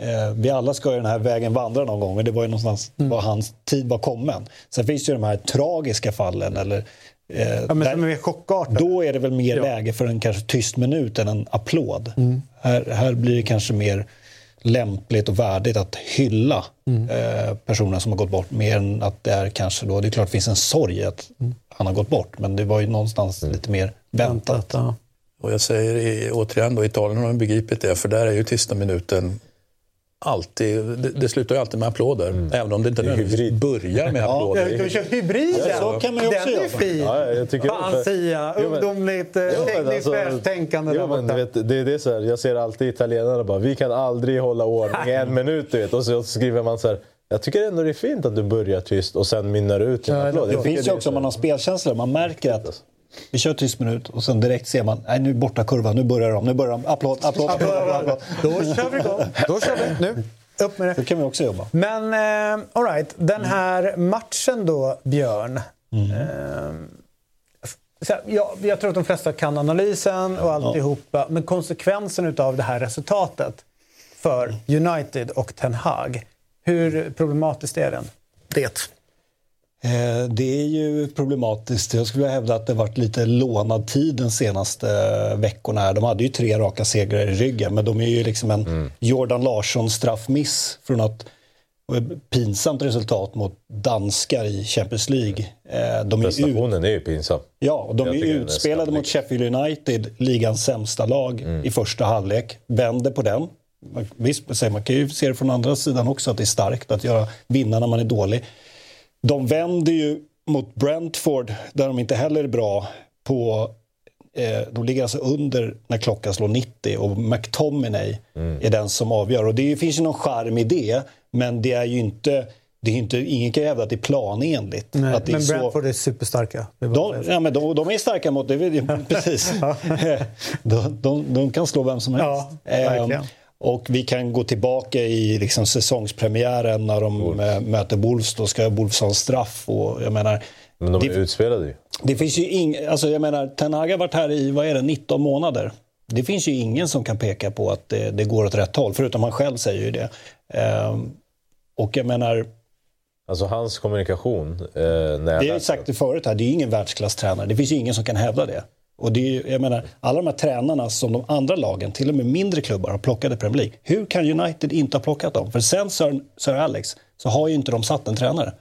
eh, vi alla ska ju den här vägen vandra någon gång och det var ju någonstans Mm. var hans tid var kommen. Sen finns det ju de här tragiska fallen eller eh, Ja, men där- som är mer chockartad. då är det väl mer Ja. läge för en kanske tyst minut än en applåd. Mm. Här, här blir det kanske mer lämpligt och värdigt att hylla Mm. eh, personerna som har gått bort mer än att det är kanske då, det är klart det finns en sorg att Mm. han har gått bort men det var ju någonstans lite mer väntat. Ja. Och jag säger i- återigen då, Italien har begripit det, för där är ju tysta minuten alltid, det, det slutar ju alltid med applåder. Även om det inte nödvändigtvis börjar med Ja, applåder. de kör hybrid Ja, så kan man ju också Den är fin. Ja, jag tycker Fan Sia, ungdomligt, tekniskt alltså- världstänkande Jo, men vet, det är det så här, jag ser alltid italienarna bara, vi kan aldrig hålla ordning i en minut. Du vet. Och så skriver man så här, jag tycker ändå det är fint att du börjar tyst och sen mynnar ut applåd. Det tycker finns ju också om man har spelkänsla, man märker att vi kör tyst minut och sen direkt ser man, nej nu är borta kurvan, nu börjar de, nu börjar de, applåd, applåd, applåd, applåd. Då kör vi igång. Då kör vi. Nu, upp med det. Så kan vi också jobba. Men eh, all right, den här matchen då, Björn. Eh, så här, ja, jag tror att de flesta kan analysen och alltihopa. Men konsekvensen av det här resultatet för United och Ten Hag. Hur problematiskt är den? Det. Eh, Det är ju problematiskt. Jag skulle vilja hävda att det varit lite lånad tid de senaste veckorna. här. De hade ju tre raka segrar i ryggen, men de är ju liksom en Jordan Larsson straffmiss från att ett pinsamt resultat mot danskar i Champions League. Eh, De är ju ut, Prestationen är ju pinsam. ja, och de Jag är är utspelade skamlig. mot Sheffield United, ligans sämsta lag, i första halvlek. Vänder på den. Visst, man kan ju se det från andra sidan också, att det är starkt att göra vinna när man är dålig. De vänder ju mot Brentford, där de inte heller är bra, på eh, de ligger alltså under när klockan slår 90 och McTominay är den som avgör. Och det finns ju någon charm i det, men det är ju inte, det är inte ingen kan hävda att det är planenligt. Nej, att det är men så- Brentford är superstarka. Det är de, ja, men de, de är starka mot det, precis. de, de, de kan slå vem som helst. Ja, verkligen. Och vi kan gå tillbaka i liksom säsongspremiären när de äh, möter Wolves. Då ska Wolves ha en straff. Och jag menar, Men de det, är utspelade ju. det finns ju ing, alltså jag menar, Ten Hag har varit här i vad är det, 19 månader. Det finns ju ingen som kan peka på att det, det går åt rätt håll, förutom han själv säger ju det. Ehm, och jag menar, Alltså hans kommunikation. Eh, när det har jag sagt det förut här, det är ju ingen världsklasstränare. Det finns ju ingen som kan hävda det. Och det är, jag menar, alla de här tränarna som de andra lagen, till och med mindre klubbar, har plockat i Premier League. Hur kan United inte ha plockat dem? För sen Sir, Sir Alex så har ju inte de satt en tränare.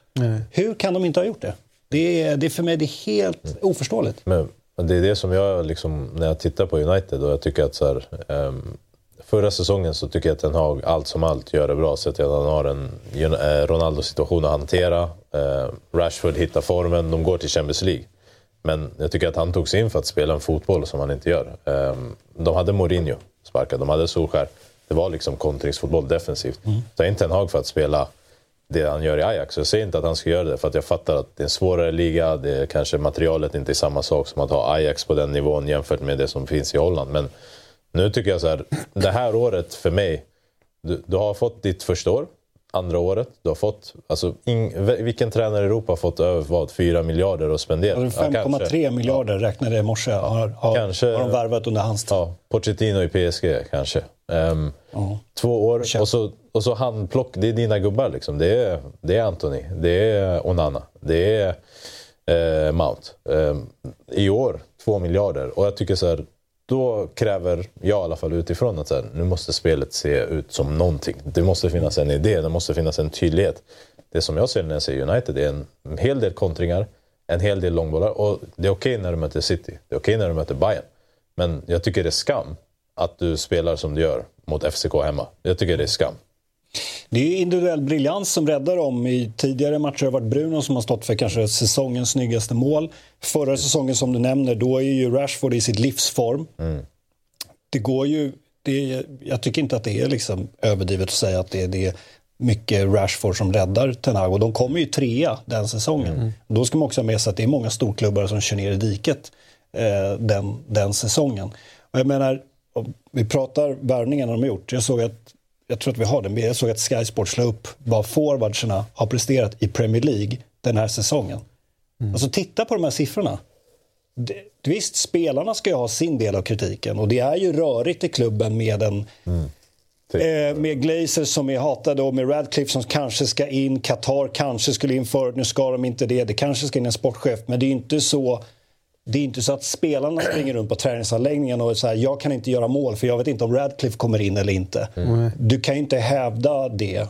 Hur kan de inte ha gjort det? Det är, det är för mig det är helt oförståeligt. Men men det är det som jag, liksom, när jag tittar på United och jag tycker att så här, ehm, Förra säsongen så tycker jag att Ten Hag allt som allt gör det bra. Så att han har en eh, Ronaldo-situation att hantera. Eh, Rashford hittar formen, de går till Champions League. Men jag tycker att han tog sig in för att spela en fotboll som han inte gör. Ehm, de hade Mourinho sparkad, de hade Solskär. Det var liksom kontringsfotboll defensivt. Ta in Ten Hag för att spela det han gör i Ajax. Jag säger inte att han ska göra det för att jag fattar att det är en svårare liga. Det är kanske materialet inte är samma sak som att ha Ajax på den nivån jämfört med det som finns i Holland. Men nu tycker jag så här, det här året för mig, du, du har fått ditt första år, andra året, du har fått, alltså ing, vilken tränare i Europa har fått över vad, 4 miljarder att spendera? Ja, kanske. 5,3 miljarder räknade jag i morse har, har, Kanske- har de värvat under hans tid. Ja, Pochettino i PSG kanske. Ehm, Två år och så, och så handplock, det är dina gubbar liksom. Det är, det är Anthony, det är Onana, det är eh, Mount. Ehm, I år, två miljarder. Och jag tycker så här, då kräver jag i alla fall utifrån att så här, nu måste spelet se ut som någonting. Det måste finnas en idé, det måste finnas en tydlighet. Det som jag ser när jag ser United är en hel del kontringar, en hel del långbollar. Och det är okej när du möter City, det är okej när du möter Bayern. Men jag tycker det är skam att du spelar som du gör mot FCK hemma. Jag tycker det är skam. Det är ju individuell briljans som räddar dem. I tidigare matcher har det varit Bruno som har stått för kanske säsongens snyggaste mål. Förra säsongen som du nämner, då är ju Rashford i sitt livsform. Det går ju... Det är, jag tycker inte att det är liksom överdrivet att säga att det, är- det är mycket Rashford som räddar Ten Hag. Och de kommer ju trea den säsongen. Då ska man också ha med sig att det är många storklubbar som kör ner i diket eh, den, den säsongen. Och jag menar, vi pratar värvningarna de har gjort. Jag såg att jag tror att vi har den, men jag såg att Sky Sports la upp vad forwardsarna har presterat i Premier League den här säsongen. Alltså titta på de här siffrorna. Det, visst, spelarna ska ju ha sin del av kritiken och det är ju rörigt i klubben med en Eh, med Glazer som är hatade och med Radcliffe som kanske ska in. Qatar kanske skulle in förut, nu ska de inte det. Det kanske ska in en sportchef, men det är inte så det är inte så att spelarna springer runt på träningsanläggningen och säger jag kan inte göra mål för jag vet inte om Radcliffe kommer in eller inte. Du kan ju inte hävda det. Eh,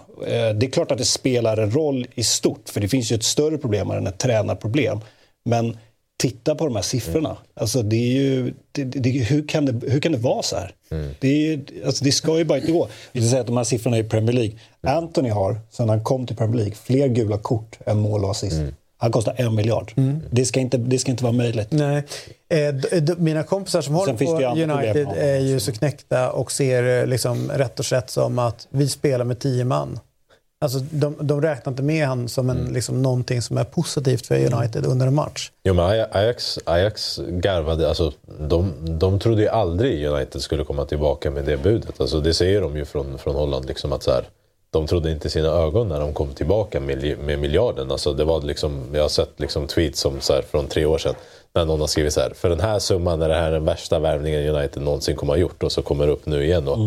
Det är klart att det spelar en roll i stort för det finns ju ett större problem än ett tränarproblem. Men titta på de här siffrorna. Alltså det är ju, det, det, hur, kan det, hur kan det vara så här? Det, är, alltså det ska ju bara inte gå. Vi ska säga att de här siffrorna i Premier League. Anthony har, sedan han kom till Premier League, fler gula kort än mål och assist. Han kostar en miljard. Det, ska inte, det ska inte vara möjligt. Nej. Eh, mina kompisar som håller på United är ju så knäckta och ser eh, liksom rätt och slätt som att vi spelar med tio man. Alltså, de, de räknar inte med han som en, Mm. liksom, någonting som är positivt för United under en match. Jo men Aj- Ajax, Ajax garvade, alltså de, de trodde ju aldrig United skulle komma tillbaka med det budet. Alltså det säger de ju från, från Holland liksom att så här, de trodde inte sina ögon när de kom tillbaka med, med miljarden. Alltså det var liksom, jag har sett liksom tweets som så här, från tre år sedan när någon har skrivit så här, för den här summan är det här den värsta värvningen United någonsin kommer ha gjort och så kommer det upp nu igen. Och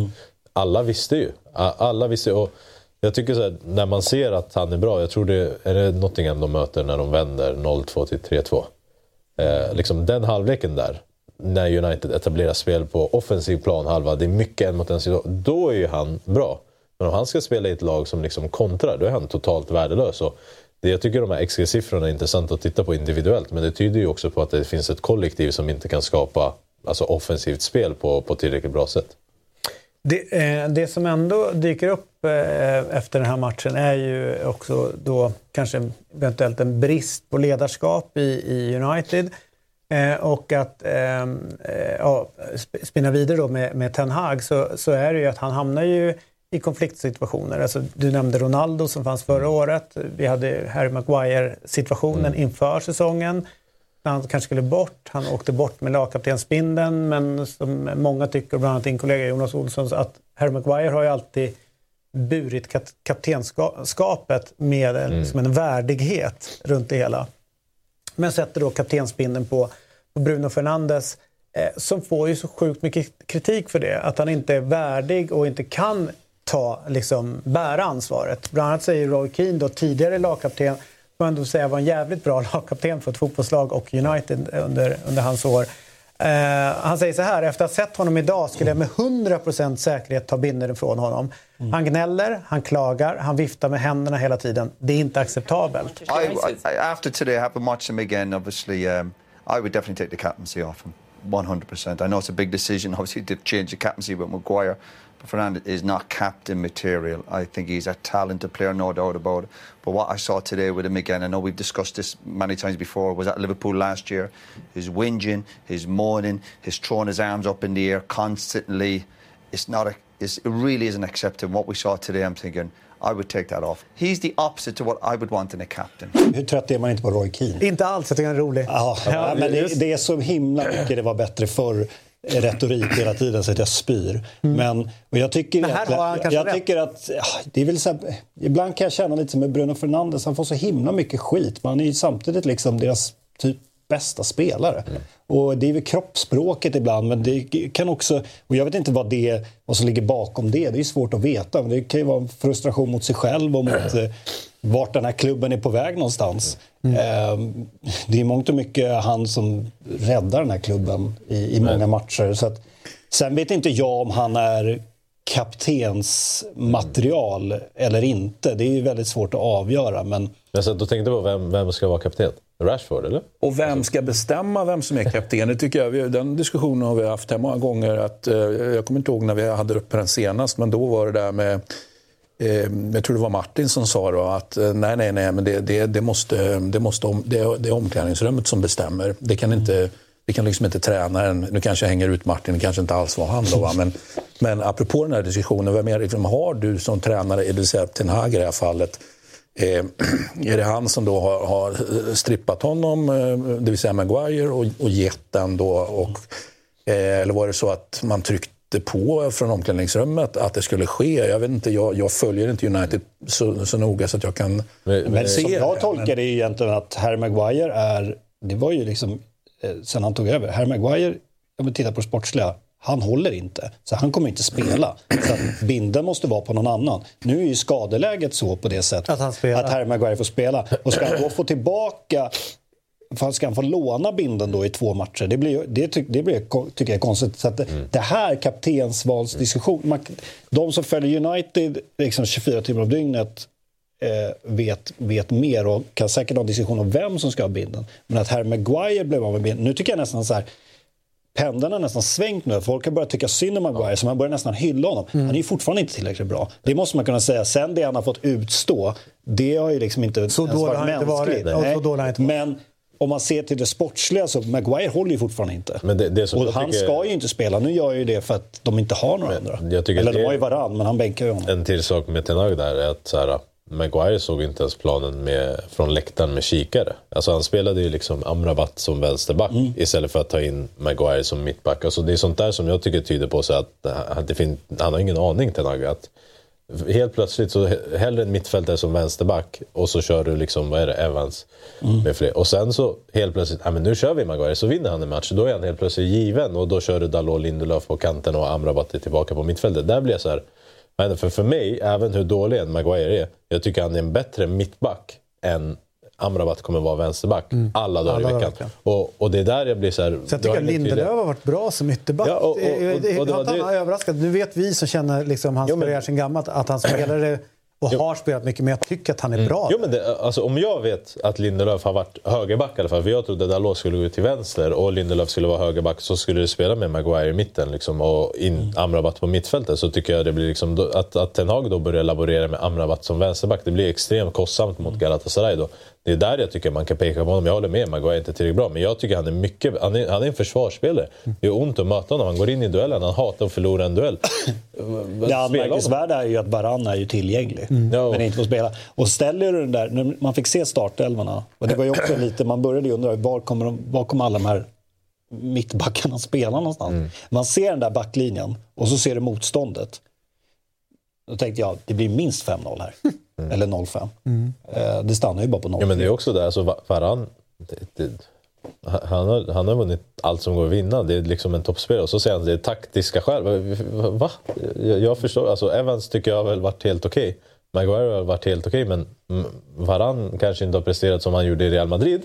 Alla visste ju. Alla visste. Och jag tycker så här, när man ser att han är bra, jag tror det är det Nottingham de möter när de vänder 0-2 till 3-2. Eh, liksom den halvleken där, när United etablerar spel på offensiv planhalva, det är mycket en mot en då är ju han bra. Men om han ska spela i ett lag som liksom kontrar, då är han totalt värdelös. Och det, jag tycker de här XG-siffrorna är intressanta att titta på individuellt, men det tyder ju också på att det finns ett kollektiv som inte kan skapa alltså, offensivt spel på, på tillräckligt bra sätt. Det, eh, det som ändå dyker upp eh, efter den här matchen är ju också då kanske eventuellt en brist på ledarskap i, i United. Eh, och att eh, eh ja, spinna vidare då med, med Ten Hag så, så är det ju att han hamnar ju i konfliktsituationer. Alltså, du nämnde Ronaldo som fanns förra året. Vi hade Harry Maguire-situationen inför säsongen. Han kanske skulle bort. Han åkte bort med lagkaptensbindeln men som många tycker, bland annat din kollega Jonas Olsson, att Harry Maguire har ju alltid burit kat kaptenskapet med en, mm. som en värdighet runt det hela. Men sätter då kaptensbindeln på, på Bruno Fernandes eh, som får ju så sjukt mycket kritik för det. Att han inte är värdig och inte kan ta, liksom, bära ansvaret. Bland annat säger Roy Keane, då, tidigare lagkapten, får ändå säga var en jävligt bra lagkapten för ett fotbollslag och United under, under hans år. Eh, han säger så här, efter att ha sett honom idag skulle jag med 100% säkerhet ta binden från honom. Mm. Han gnäller, han klagar, han viftar med händerna hela tiden. Det är inte acceptabelt. I, I, after today, having watched him again, obviously, um, I would definitely take the captaincy off him. 100%. I know it's a big decision, obviously, to change the captaincy with Maguire. Fernandez is not captain material. I think he's a talented player, no doubt about it. But what I saw today with him again, I know we've discussed this many times before, was at Liverpool last year. His whinging, his moaning, his throwing his arms up in the air constantly. It's not a, it's, it really isn't accepted. What we saw today, I'm thinking, I would take that off. He's the opposite to what I would want in a captain. Hur trött är man inte på Roy Keane? Inte alls, jag tycker han är rolig. Ja, ja men det, det, är så himla mycket det var bättre förr retorik hela tiden så att jag spyr. Mm. Men, och jag tycker, Men här har han kanske jag, jag tycker att, det är väl så här, ibland kan jag känna lite som med Bruno Fernandes, han får så himla mycket skit. Men han är ju samtidigt liksom deras typ bästa spelare. Mm. Och det är väl kroppsspråket ibland, men det kan också... Och jag vet inte vad, det, vad som ligger bakom det, det är svårt att veta. Men det kan ju vara en frustration mot sig själv och mot mm. vart den här klubben är på väg någonstans. Mm. Eh, det är mångt och mycket han som räddar den här klubben i, i många matcher. Så att, sen vet inte jag om han är kaptensmaterial mm. eller inte. Det är ju väldigt svårt att avgöra. Men... Men så då tänkte du på vem, vem ska vara kapten? Rashford, eller? Och vem ska bestämma vem som är kapten? Det tycker jag, den diskussionen har vi haft här många gånger. Att, eh, jag kommer inte ihåg när vi hade uppe den senast, men då var det där med Eh, jag tror det var Martin som sa då att eh, nej, nej, nej, men det, det, det måste, det, måste det, det är omklädningsrummet som bestämmer. Det kan inte, det kan liksom inte tränaren, nu kanske jag hänger ut Martin, det kanske inte alls var han då, va? men, men apropå den här diskussionen, vem är, liksom, har du som tränare, det vill säga Ten Hag i det här fallet, Eh, är det han som då har, har strippat honom, eh, det vill säga Maguire, och, och gett den då? Och, eh, eller var det så att man tryckte på från omklädningsrummet att det skulle ske? Jag vet inte, jag, jag följer inte United så, så noga så att jag kan men, men, se. Som jag tolkar det är egentligen att Harry Maguire är, det var ju liksom sen han tog över, Harry Maguire, om vi tittar på det sportsliga, han håller inte, så han kommer inte spela. Så binden måste vara på någon annan. Nu är ju skadeläget så på det sättet att, han att Harry Maguire får spela. Och ska han då få tillbaka Ska han få låna binden då i två matcher? Det, blir, det, ty, det blir, tycker jag är konstigt. Så att mm. Det här kaptensvalsdiskussion. Man, de som följer United liksom 24 timmar om dygnet eh, vet, vet mer och kan säkert ha en diskussion om vem som ska ha binden. Men att Harry Maguire blev av med binden. Nu tycker jag nästan så här pendeln har nästan svängt nu. Folk har börjat tycka synd om Maguire, ja. så man börjar nästan hylla honom. Mm. Han är ju fortfarande inte tillräckligt bra. Det måste man kunna säga. Sen det han har fått utstå, det har ju liksom inte så ens varit mänskligt. Varit. Så Nej. Men om man ser till det sportsliga så Maguire håller ju fortfarande inte. Men det, det och han tycker... ska ju inte spela. Nu gör ju det för att de inte har några men, andra. Eller de har ju varann, men han bänkar ju honom. En till sak med Tenag där är att så här, Maguire såg inte ens planen med, från läktaren med kikare. Alltså han spelade ju liksom Amrabat som vänsterback mm. istället för att ta in Maguire som mittback. Alltså det är sånt där som jag tycker tyder på så att, det fin- han har ingen aning Tenaga. Att helt plötsligt så hellre en mittfältare som vänsterback och så kör du liksom, vad är det, Evans mm. med fler. Och sen så helt plötsligt, ja men nu kör vi Maguire så vinner han en match. Då är han helt plötsligt given och då kör du Dalot, Lindelöf på kanten och Amrabat är tillbaka på mittfältet. Där blir jag så här men för, för mig, även hur dålig en Maguire är, jag tycker han är en bättre mittback än Amrabat kommer vara vänsterback mm. alla dagar alla i veckan. veckan. Och, och det är där jag blir så här... Så jag tycker att Lindelöf har varit bra som ytterback. Ja, och, och, och, och, och, han har överraskat. Nu vet vi som känner liksom hans karriär sen gammalt att han spelade och jo. har spelat mycket, men jag tycker att han är mm. bra. Jo, men det, alltså, om jag vet att Lindelöf har varit högerback i alla fall, för jag trodde att Dalot skulle gå till vänster och Lindelöf skulle vara högerback, så skulle du spela med Maguire i mitten liksom, och in mm. Amrabat på mittfältet. Så tycker jag det blir liksom, att, att Ten Hag då börjar laborera med Amrabat som vänsterback, det blir extremt kostsamt mot Galatasaray då. Det är där jag tycker man kan peka på honom. Jag håller med, Maguire är inte tillräckligt bra. Men jag tycker han är mycket... Han är, han är en försvarsspelare. Det är ont att möta honom. Han går in i duellen. Han hatar att förlora en duell. Det anmärkningsvärda är ju att Baran är ju tillgänglig. Mm. Men inte får spela. Och ställer du den där... Man fick se startelvorna. Och det var ju också lite... Man började ju undra var kommer, de, var kommer alla de här mittbackarna spela någonstans? Mm. Man ser den där backlinjen och så ser du motståndet. Då tänkte jag det blir minst 5-0 här. Eller 0-5. Eh, det stannar ju bara på 0 Ja, men det är också det, alltså Va- Varann, det, det, han, har, han har vunnit allt som går att vinna. Det är liksom en toppspelare. Och så säger han att det är taktiska skäl. Va? Jag, jag förstår. Alltså Evans tycker jag har väl varit helt okej. Maguire har varit helt okej, men mm, Varann kanske inte har presterat som han gjorde i Real Madrid.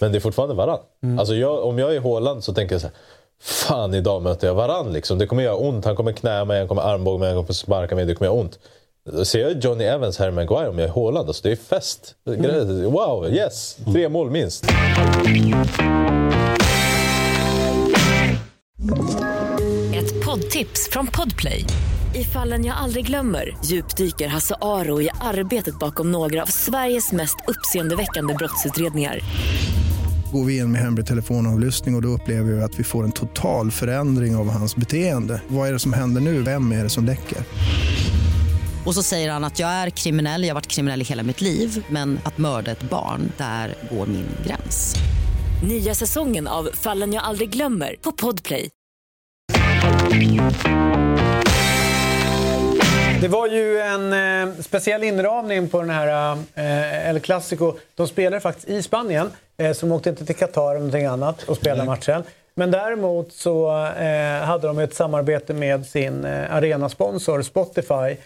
Men det är fortfarande Varann. Alltså jag, om jag är Haaland så tänker jag så här. Fan, idag möter jag Varann. Liksom. Det kommer göra ont. Han kommer knä mig, han kommer armbåga mig, han kommer sparka mig. Det kommer göra ont. Då ser jag Johnny Evans, Harry Maguire om jag är Haaland. Alltså, det är fest. Wow, yes! Tre mål minst. Ett poddtips från Podplay. I fallen jag aldrig glömmer djupdyker Hasse Aro i arbetet bakom några av Sveriges mest uppseendeväckande brottsutredningar. Går vi in med hemlig telefonavlyssning och, och då upplever vi att vi får en total förändring av hans beteende. Vad är det som händer nu? Vem är det som läcker? Och så säger han att jag är kriminell, jag har varit kriminell i hela mitt liv men att mörda ett barn, där går min gräns. Nya säsongen av Fallen jag aldrig glömmer på Podplay. Det var ju en eh, speciell inramning på den här eh, El Clasico. De spelade faktiskt i Spanien, eh, så de åkte inte till Qatar eller någonting annat och spelade matchen. Men däremot så eh, hade de ett samarbete med sin eh, arenasponsor Spotify.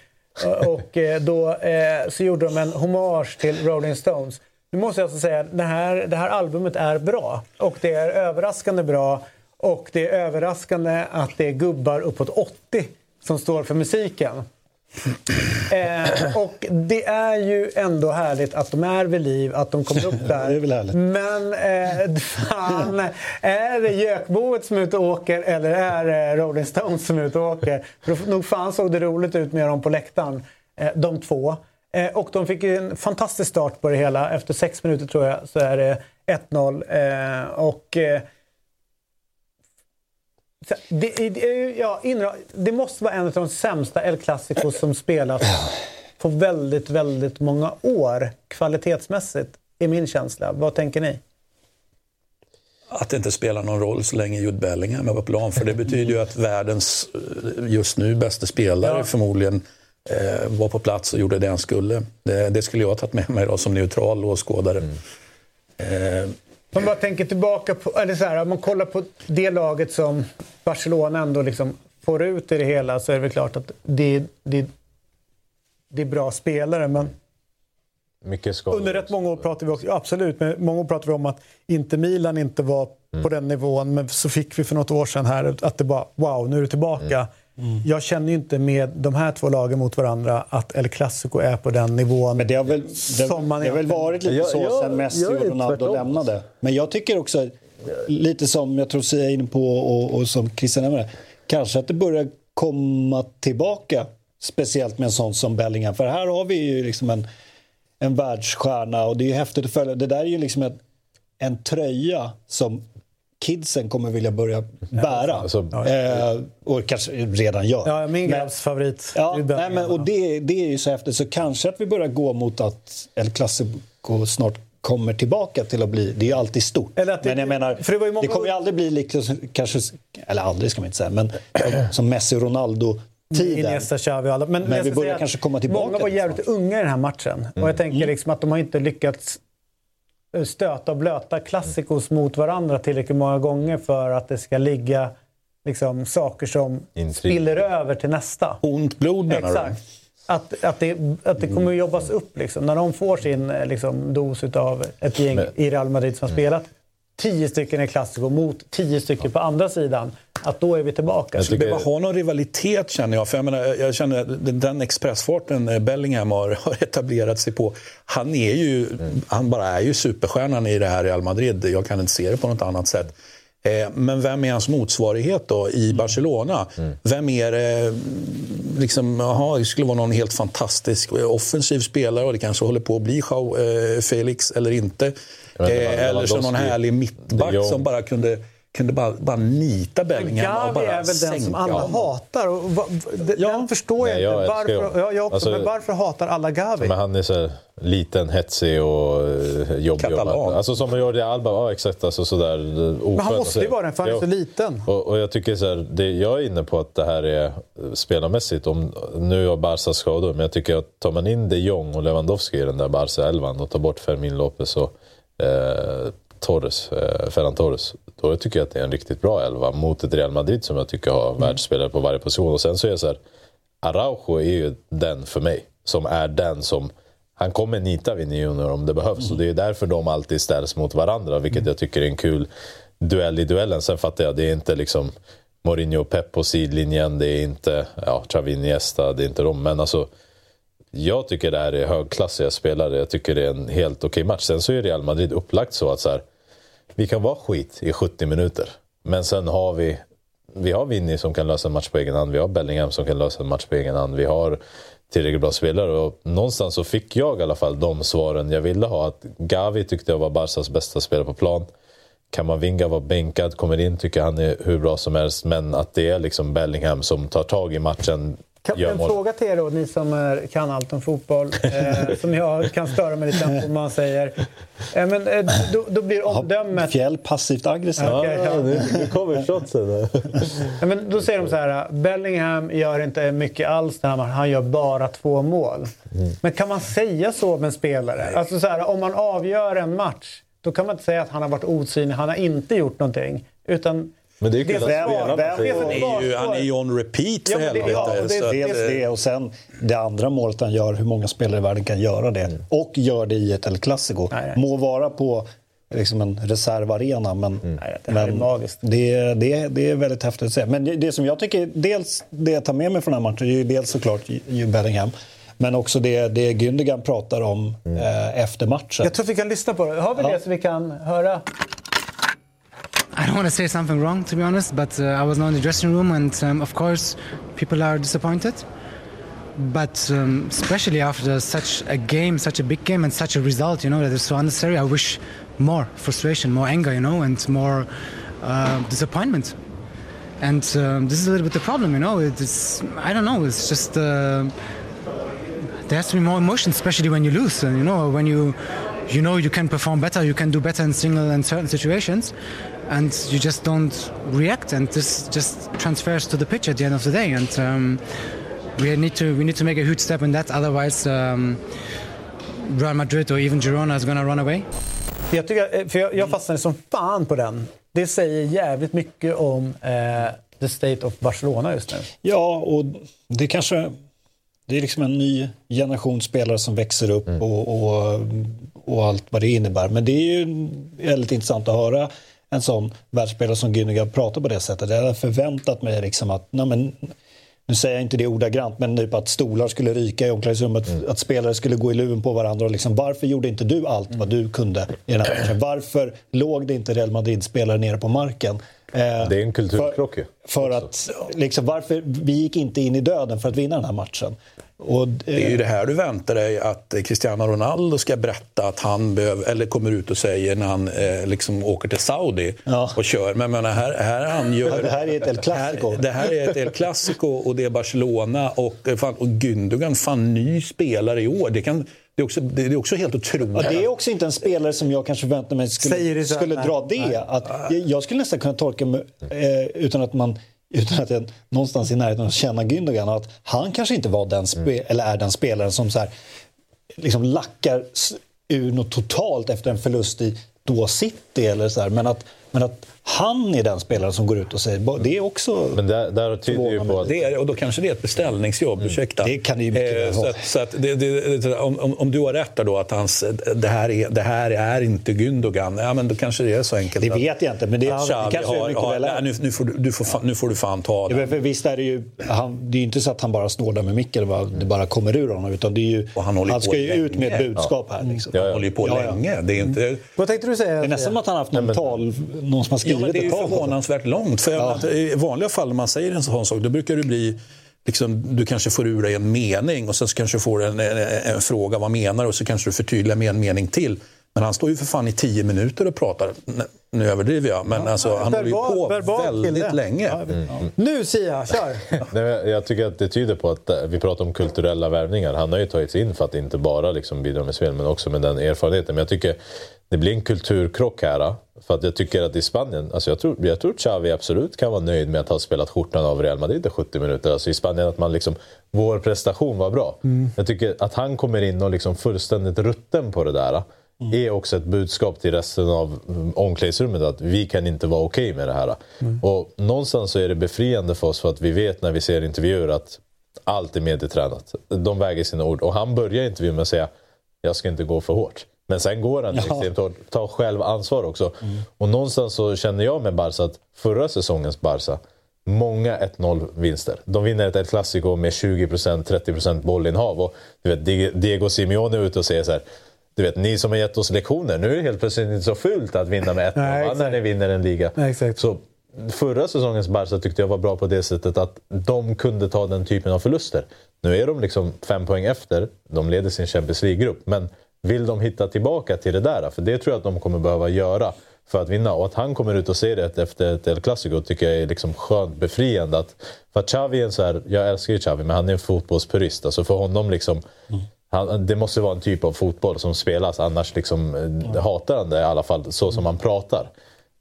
Eh, och, eh, då eh, så gjorde de en hommage till Rolling Stones. Nu måste jag alltså säga att det här, det här albumet är bra. Och det är överraskande bra. Och det är överraskande att det är gubbar uppåt 80 som står för musiken. Eh, och det är ju ändå härligt att de är vid liv, att de kommer upp där. Men eh, fan, är det Gökboet som är ute och åker eller är det Rolling Stones som är ute och åker? För nog fan såg det roligt ut med dem på läktaren, eh, de två. Eh, och de fick en fantastisk start på det hela. Efter sex minuter tror jag så är det 1-0. Eh, och eh, Det, det, ja, inra, det måste vara en av de sämsta El Clasicos som spelas på väldigt, väldigt många år kvalitetsmässigt, är min känsla. Vad tänker ni? Att det inte spelar någon roll så länge Jude Bellingham är på plan. För det betyder ju att världens eh, just nu bästa spelare Ja. förmodligen eh, var på plats och gjorde det han skulle. Det, det skulle jag ha tagit med mig då, som neutral åskådare. Eh, Man bara tänker tillbaka på, eller så här, om man kollar på det laget som Barcelona ändå liksom får ut i det hela så är det väl klart att det, det, det är bra spelare. Men under rätt många år pratade vi också, absolut, men många år pratade vi om att inte Milan inte var på den nivån. Men så fick vi för något år sedan här att det bara, wow, nu är det tillbaka. Jag känner ju inte med de här två lagen mot varandra att El Clasico är på den nivån. Men det har väl, det, som man det har väl varit lite Jag- så jag- sen Messi och Ronaldo lämnade. Men jag tycker också, lite som jag tror Sia är inne på och, och som Christian nämnde, kanske att det börjar komma tillbaka. Speciellt med en sån som Bellingham. För här har vi ju liksom en, en världsstjärna och det är ju häftigt att följa. Det där är ju liksom en, en tröja som kidsen kommer vilja börja bära. Alltså, eh, och kanske redan gör. Ja, min grabbs favorit. Ja, Det nej, men, och det, det är ju så häftigt. Så kanske att vi börjar gå mot att El Clasico snart kommer tillbaka till att bli... Det är ju alltid stort. Eller det- men jag menar, det många- kommer ju aldrig bli liksom, kanske, eller aldrig ska man inte säga, men som Messi och Ronaldo-tiden. Iniesta, Xavi och alla. Men, Men vi börjar kanske komma tillbaka Många var jävligt unga i den här matchen. Och jag tänker liksom att de har inte lyckats stöta och blöta klassikos mot varandra tillräckligt många gånger för att det ska ligga liksom, saker som Intrig. spiller över till nästa. ont blod menar du? Exakt. Att, att, det, att det kommer att jobbas upp. Liksom. När de får sin eh, liksom, dos av ett gäng Men- i Real Madrid som har spelat tio stycken i Clasico mot tio stycken på andra sidan. Att då är vi tillbaka. Jag skulle tycker- behöva ha någon rivalitet känner jag. För jag, menar, jag känner att den- expressfarten eh, Bellingham har, har etablerat sig på. Han, är ju, han bara är ju superstjärnan i det här Real Madrid. Jag kan inte se det på något annat sätt. Eh, Men vem är hans motsvarighet då i Barcelona? Vem är det? mm, Liksom, aha, det skulle vara någon helt fantastisk eh, offensiv spelare och det kanske håller på att bli Joao eh, Felix eller inte. Jag Eh, Eller så någon härlig mittback som bara kunde kunde bara, bara nita Bellingham och Gavi bara är väl den som alla hatar. Och va, Den förstår jag Nej, jag inte. Varför, ju- ja, jag också, alltså- men varför hatar alla Gavi? Men han är så här liten, hetsig och eh, jobbig. Katalan. Alltså som Jordi Alba, ja exakt. Alltså sådär, Men han måste ju vara den, för han är så liten. Och, och jag tycker så här, det, jag är inne på att det här är eh, spelarmässigt. Om, nu har Barca skador, men jag tycker att tar man in de Jong och Lewandowski i den där Barca-elvan och tar bort Fermin Lopez och eh, Torres, eh, Ferran Torres. Då tycker jag att det är en riktigt bra elva mot ett Real Madrid som jag tycker har Mm. världsspelare på varje position. Och sen så är jag så här, Araujo är ju den för mig. Som är den som han kommer nita Vinny Junior om det behövs. Och det är därför de alltid ställs mot varandra, vilket jag tycker är en kul duell i duellen. Sen fattar jag, det är inte liksom Mourinho och Pep på sidlinjen, det är inte ja, Xavi Iniesta, det är inte de. Men alltså, jag tycker det här är högklassiga spelare. Jag tycker det är en helt okej match. Sen så är Real Madrid upplagt så att så här, vi kan vara skit i 70 minuter. Men sen har vi, vi har Vinny som kan lösa en match på egen hand. Vi har Bellingham som kan lösa en match på egen hand. Vi har tillräckligt bra spelare. Och någonstans så fick jag i alla fall de svaren jag ville ha. Att Gavi tyckte jag var Barcas bästa spelare på plan. Kamavinga var bänkad, kommer in, tycker han är hur bra som helst. Men att det är liksom Bellingham som tar tag i matchen, kan, en fråga till er då, ni som är, kan allt om fotboll, eh, som jag kan störa mig lite på man säger. Eh, men, eh, då, då blir omdömet... Fjäll passivt aggressivt. Okej, ja. Nu kommer shotsen. Ja, men då säger de så här, Bellingham gör inte mycket alls den här matchen, han gör bara två mål. Men kan man säga så med en spelare? Alltså så här, om man avgör en match, då kan man inte säga att han har varit osynlig, han har inte gjort någonting. Utan Men det är ju kul att spela det Han är ju, han är ju on repeat för Ja, det- helvete. ja, det- så att, det- Dels det och sen det andra målet han gör, hur många spelare i världen kan göra det. Och gör det i ett El Clasico. Nej, nej. Må vara på liksom en reservarena, men, det är men det, det, det är väldigt häftigt att se. Men det, det som jag tycker, dels det jag tar med mig från den här matchen, är ju dels såklart ju- Bellingham. Men också det, det Gündogan pratar om eh, efter matchen. Jag tror vi kan lyssna på det. Har vi det så vi kan höra? I don't want to say something wrong, to be honest, but uh, I was not in the dressing room, and um, of course, people are disappointed. But um, especially after such a game, such a big game, and such a result, you know, that is so unnecessary, I wish more frustration, more anger, you know, and more uh, disappointment. And um, this is a little bit the problem, you know. It's I don't know. It's just uh, there has to be more emotion, especially when you lose. And you know, when you you know you can perform better, you can do better in single and certain situations, and you just don't react, and this just transfers to the pitch at the end of the day. And um, we need to we need to make a huge step in that. Otherwise, um, Real Madrid or even Girona is going to run away. Jag, tycker, eh, för jag, jag fastnade som fan på den. Det säger jävligt mycket om eh, the state of Barcelona just nu. Ja, och det kanske... Det är liksom en ny generation spelare som växer upp och, och, och allt vad det innebär. Men det är ju väldigt intressant att höra en sån världsspelare som Gündogan prata på det sättet. Jag hade förväntat mig liksom att, nej men, nu säger jag inte det ordagrant, men typ att stolar skulle ryka i omklädningsrummet, att spelare skulle gå i luven på varandra. Och liksom, varför gjorde inte du allt vad du kunde i den här matchen? Varför låg det inte Real Madrid-spelare nere på marken? Eh, Det är en kulturkrock ju. för att, liksom, varför vi gick inte in i döden för att vinna den här matchen. Och, Det är ju det här du väntar dig att Cristiano Ronaldo ska berätta att han behöver, eller kommer ut och säger när han eh, liksom åker till Saudi och kör. Men, men här, här han gör, Det här är ett El Clasico. Här, det här är ett El Clasico och det är Barcelona och, eh, fan, och Gündogan, fan ny spelare i år. Det, kan, det, är också, det är också helt otroligt. Ja, det är också inte en spelare som jag kanske förväntade mig skulle, det skulle dra det. Att, jag, jag skulle nästan kunna tolka mig, eh, utan att man utan att jag någonstans i närheten att känna Gündogan att han kanske inte var den spe, eller är den spelaren som så här, liksom lackar ur något totalt efter en förlust i då City eller så här, men att, men att han är den spelaren som går ut och säger "Ba- det är också Men där, där tyder ju på att... Det är, och då kanske det är ett beställningsjobb, ursäkta. Mm. Det kan det ju mycket Eh, så vara. att, så att det, det, det, om, om- du har rätt där då att hans, det, här är, det här är inte Gündogan, ja men då kanske det är så enkelt. Det att vet jag inte, men det- det Xavi kanske är har, mycket har, väl är. nu, nu, får, du- du får, fan- nu får du fan ta Ja, det. men för visst är det ju, han, det är ju inte så att han bara står där med micken och bara, det bara kommer ur honom. Utan det är ju, han håller ska ju ut med ett länge. budskap här. Liksom. Han håller ju på Ja, ja. länge. Det är inte... Vad tänkte du säga? Det är nästan som att han har haft någon, tal, någon som har Ja, men det är förvånansvärt långt. För menar att I vanliga fall när man säger en sån sak, då brukar det bli Liksom, du kanske får ur dig en mening och sen så kanske du får en, en, en fråga, vad menar? Och så kanske du förtydligar med en mening till. Men han står ju för fan i tio minuter och pratar. Nu- överdriver jag, men alltså, han håller ju på verbal väldigt kille. länge. Jag vet. Nu Sia, kör! Nej, jag tycker att det tyder på att eh, vi pratar om kulturella värvningar. Han har ju tagit sig in för att inte bara liksom bidra med spel men också med den erfarenheten. Men jag tycker det blir en kulturkrock här. eh, För att jag tycker att i Spanien, alltså jag tror, jag tror Xavi absolut kan vara nöjd med att ha spelat skjortan av Real Madrid i 70 minuter. Alltså i Spanien att man liksom, vår prestation var bra. Jag tycker att han kommer in och liksom fullständigt rutten på det där. Är också ett budskap till resten av mm, omklädningsrummet att vi kan inte vara okej med det här. Och någonstans så är det befriande för oss för att vi vet när vi ser intervjuer att allt är medietränat. De väger sina ord. Och han börjar intervjun med att säga jag ska inte gå för hårt. Men sen går han Ja. extremt hårt. Tar själv ansvar också. Och någonstans så känner jag med Barca att förra säsongens Barca, många 1-0 vinster. De vinner ett El Clasico med 20% 30% bollinnehav. Och du vet, Di- Diego Simeone är ute och säger så här. Du vet, ni som har gett oss lektioner, nu är det helt plötsligt inte så fult att vinna med 1-0 Nej, va, när ni vinner en liga. Så förra säsongens Barca tyckte jag var bra på det sättet att de kunde ta den typen av förluster. Nu är de liksom fem poäng efter, de leder sin Champions League-grupp. Men vill de hitta tillbaka till det där? För det tror jag att de kommer behöva göra för att vinna. Och att han kommer ut och säger det efter ett El Clasico tycker jag är liksom skönt befriande. Att, för att Xavi är en så här, jag älskar ju Xavi, men han är en fotbollspurist. Alltså för honom liksom, han, det måste vara en typ av fotboll som spelas, annars liksom, eh, hatar han det i alla fall, så som han pratar.